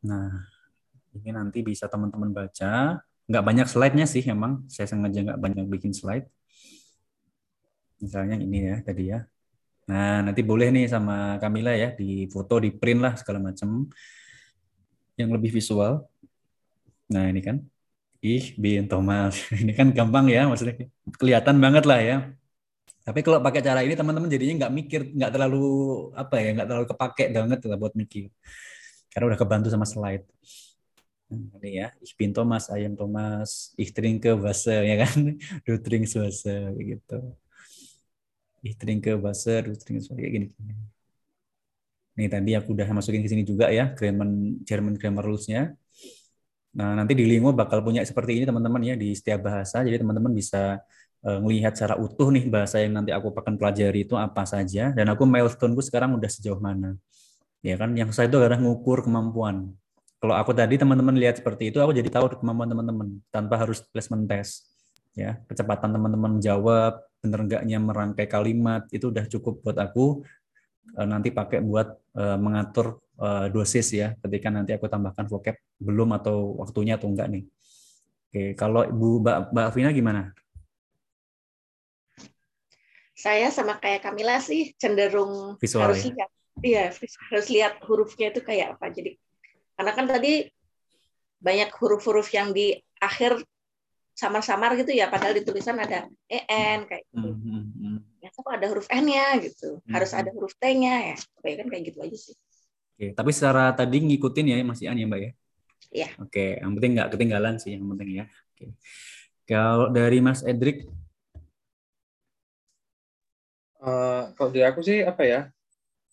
Nah, ini nanti bisa teman-teman baca nggak banyak slide-nya sih emang. Saya sengaja nggak banyak bikin slide. Misalnya ini ya tadi ya. Nah nanti boleh nih sama Kamila ya di foto di print lah segala macam yang lebih visual. Nah ini kan. Ih bin Thomas. Ini kan gampang ya maksudnya. Kelihatan banget lah ya. Tapi kalau pakai cara ini teman-teman jadinya nggak mikir nggak terlalu apa ya nggak terlalu kepake banget lah buat mikir. Karena udah kebantu sama slide ini ya ich bin Thomas ayam Thomas. Ich trinke Wasser ya kan? Du trinkst Wasser gitu. Ich trinke Wasser du trinkst Wasser kayak gini. Nih tadi aku udah masukin ke sini juga ya German German grammar rules-nya. Nah, nanti di Lingo bakal punya seperti ini teman-teman ya di setiap bahasa. Jadi teman-teman bisa melihat secara utuh nih bahasa yang nanti aku akan pelajari itu apa saja. Dan aku milestone-ku sekarang udah sejauh mana. Ya kan? Yang saya itu adalah ngukur kemampuan kalau aku tadi teman-teman lihat seperti itu, aku jadi tahu kemampuan teman-teman tanpa harus placement test. Ya, kecepatan teman-teman jawab, benar enggaknya merangkai kalimat itu udah cukup buat aku eh, nanti pakai buat uh, mengatur uh, dosis ya ketika nanti aku tambahkan vocab belum atau waktunya atau enggak nih. Oke, kalau Ibu Mbak, Mbak Afina gimana?
Saya sama kayak Kamila sih cenderung Visual, harus ya? lihat. Iya, harus lihat hurufnya itu kayak apa. Jadi karena kan tadi banyak huruf-huruf yang di akhir samar-samar gitu ya, padahal di tulisan ada en kayak gitu. Mm-hmm. Ya, kok ada huruf n-nya gitu, mm-hmm. harus ada huruf t-nya ya, kayak kan kayak gitu aja sih.
Oke, tapi secara tadi ngikutin ya masih an ya mbak ya?
Iya.
Oke, yang penting nggak ketinggalan sih yang penting ya. Oke. Kalau dari Mas Edric?
Uh, kalau dari aku sih apa ya?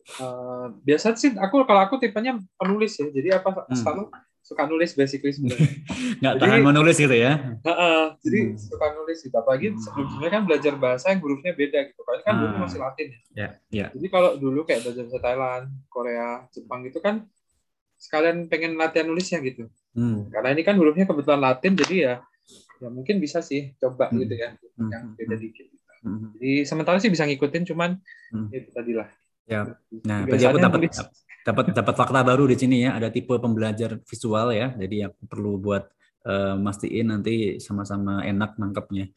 Uh, biasa sih aku kalau aku tipenya penulis ya jadi apa hmm. selalu suka nulis basically sebenarnya
nggak tahan menulis gitu ya
uh, uh, jadi hmm. suka nulis gitu apalagi hmm. sebelumnya kan belajar bahasa yang hurufnya beda gitu kan kan dulu hmm. masih Latin ya
yeah, yeah.
jadi kalau dulu kayak belajar bahasa Thailand Korea Jepang gitu kan sekalian pengen latihan nulisnya gitu hmm. karena ini kan hurufnya kebetulan Latin jadi ya ya mungkin bisa sih coba hmm. gitu ya hmm. yang beda dikit gitu. hmm. jadi sementara sih bisa ngikutin cuman hmm. itu tadilah
Ya. Nah, berarti aku dapat dapat dapat fakta baru di sini ya. Ada tipe pembelajar visual ya. Jadi aku perlu buat uh, mastiin nanti sama-sama enak nangkepnya.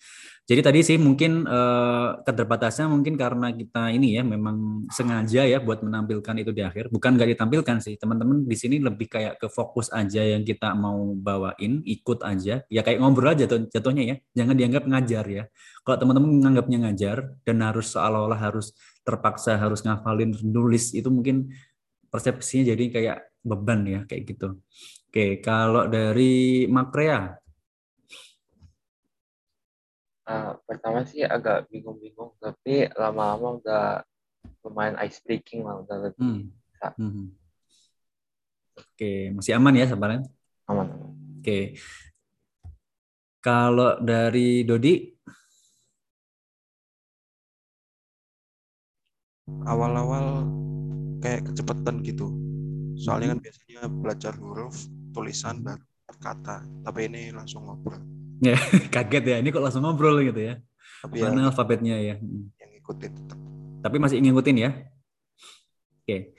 Jadi tadi sih mungkin uh, keterbatasannya mungkin karena kita ini ya memang sengaja ya buat menampilkan itu di akhir. Bukan nggak ditampilkan sih. Teman-teman di sini lebih kayak ke fokus aja yang kita mau bawain, ikut aja. Ya kayak ngobrol aja jatuh, jatuhnya ya. Jangan dianggap ngajar ya. Kalau teman-teman menganggapnya ngajar dan harus seolah-olah harus terpaksa harus ngafalin nulis itu mungkin persepsinya jadi kayak beban ya kayak gitu. Oke, kalau dari Makrea
uh, pertama sih agak bingung-bingung tapi lama-lama udah lumayan ice breaking lah udah lebih hmm. bisa. Hmm.
Oke, masih aman ya sabaran?
Aman, aman.
Oke. Kalau dari Dodi
awal-awal kayak kecepatan gitu. Soalnya kan hmm. biasanya belajar huruf, tulisan dan kata, tapi ini langsung ngobrol.
Ya, kaget ya. Ini kok langsung ngobrol gitu ya. Tapi Mana ya, alfabetnya ya. Hmm. Yang ngikutin tetap. Tapi masih ngikutin ya. Oke.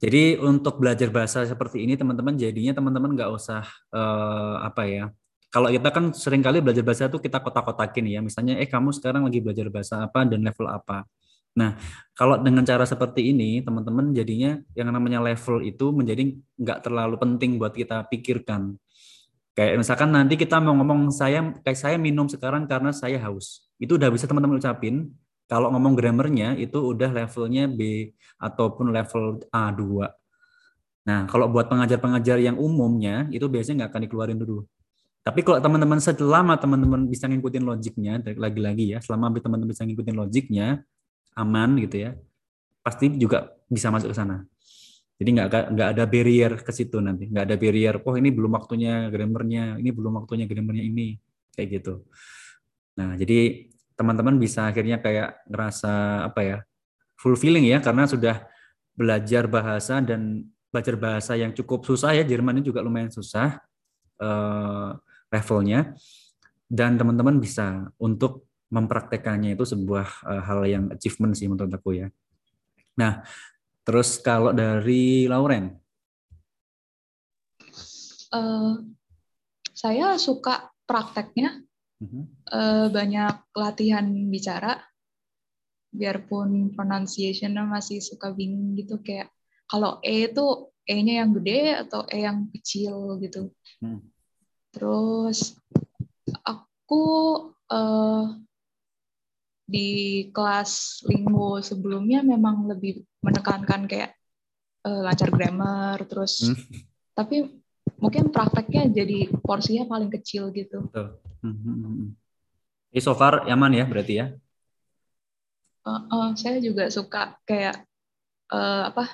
Jadi untuk belajar bahasa seperti ini teman-teman jadinya teman-teman nggak usah uh, apa ya. Kalau kita kan sering kali belajar bahasa itu kita kotak-kotakin ya. Misalnya eh kamu sekarang lagi belajar bahasa apa dan level apa. Nah, kalau dengan cara seperti ini, teman-teman jadinya yang namanya level itu menjadi nggak terlalu penting buat kita pikirkan. Kayak misalkan nanti kita mau ngomong saya kayak saya minum sekarang karena saya haus. Itu udah bisa teman-teman ucapin. Kalau ngomong grammarnya itu udah levelnya B ataupun level A2. Nah, kalau buat pengajar-pengajar yang umumnya itu biasanya nggak akan dikeluarin dulu. Tapi kalau teman-teman selama teman-teman bisa ngikutin logiknya, lagi-lagi ya, selama teman-teman bisa ngikutin logiknya, aman gitu ya, pasti juga bisa masuk ke sana. Jadi nggak nggak ada barrier ke situ nanti, nggak ada barrier. Oh ini belum waktunya grammarnya, ini belum waktunya grammarnya ini, kayak gitu. Nah jadi teman-teman bisa akhirnya kayak ngerasa apa ya fulfilling ya karena sudah belajar bahasa dan belajar bahasa yang cukup susah ya Jerman ini juga lumayan susah uh, levelnya dan teman-teman bisa untuk mempraktekannya itu sebuah uh, hal yang achievement sih menurut aku ya. Nah, terus kalau dari Lauren?
Uh, saya suka prakteknya, uh-huh. uh, banyak latihan bicara, biarpun pronunciation masih suka bingung gitu kayak kalau E itu E-nya yang gede atau E yang kecil gitu. Hmm. Terus aku uh, di kelas linggo sebelumnya memang lebih menekankan kayak uh, lancar grammar terus hmm. tapi mungkin prakteknya jadi porsinya paling kecil gitu. Betul. Hmm. hmm,
hmm, hmm. So far nyaman ya berarti ya?
Uh, uh, saya juga suka kayak uh, apa?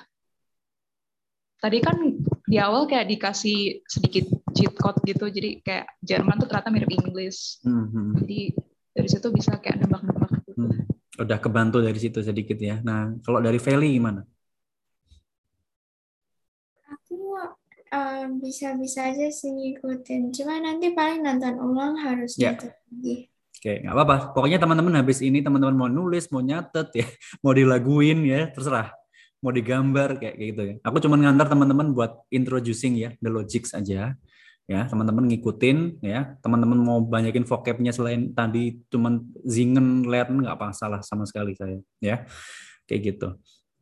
Tadi kan di awal kayak dikasih sedikit cheat code gitu, jadi kayak Jerman tuh ternyata mirip Inggris. Hmm. Jadi dari situ bisa kayak nebak-nebak
Hmm. Udah kebantu dari situ sedikit ya. Nah, kalau dari Feli gimana?
Aku uh, bisa-bisa aja sih ngikutin. Cuma nanti paling nonton ulang harus ya. nonton lagi.
Oke, nggak apa-apa. Pokoknya teman-teman habis ini teman-teman mau nulis, mau nyatet ya, mau dilaguin ya, terserah. Mau digambar kayak gitu ya. Aku cuma ngantar teman-teman buat introducing ya, the logics aja ya teman-teman ngikutin ya. Teman-teman mau banyakin vocabnya selain tadi cuman zingen learn nggak apa salah sama sekali saya ya. Kayak gitu.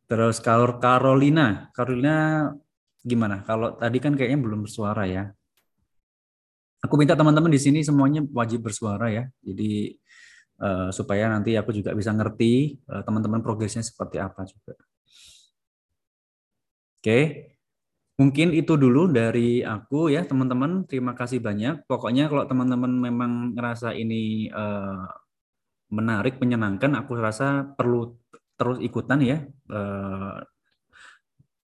Terus kalau Carolina Carolina gimana? Kalau tadi kan kayaknya belum bersuara ya. Aku minta teman-teman di sini semuanya wajib bersuara ya. Jadi uh, supaya nanti aku juga bisa ngerti uh, teman-teman progresnya seperti apa juga. Oke. okay. Mungkin itu dulu dari aku ya teman-teman. Terima kasih banyak. Pokoknya kalau teman-teman memang ngerasa ini uh, menarik, menyenangkan, aku rasa perlu terus ikutan ya. Uh,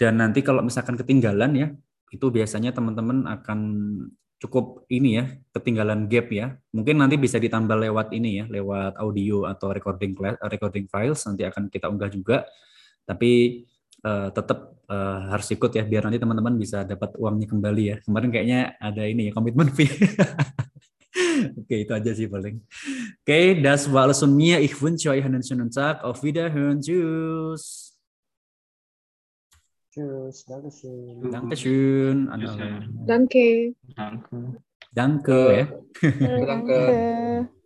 dan nanti kalau misalkan ketinggalan ya, itu biasanya teman-teman akan cukup ini ya, ketinggalan gap ya. Mungkin nanti bisa ditambah lewat ini ya, lewat audio atau recording recording files nanti akan kita unggah juga. Tapi uh, tetap uh, harus ikut ya biar nanti teman-teman bisa dapat uangnya kembali ya. Kemarin kayaknya ada ini ya komitmen fee. Oke, okay, itu aja sih paling. Oke, das war alles von mir. Ich wünsche euch einen schönen Tag. Auf Wiederhören. Tschüss.
Tschüss. Dankeschön.
Dankeschön.
Danke.
Danke. Danke.
Danke.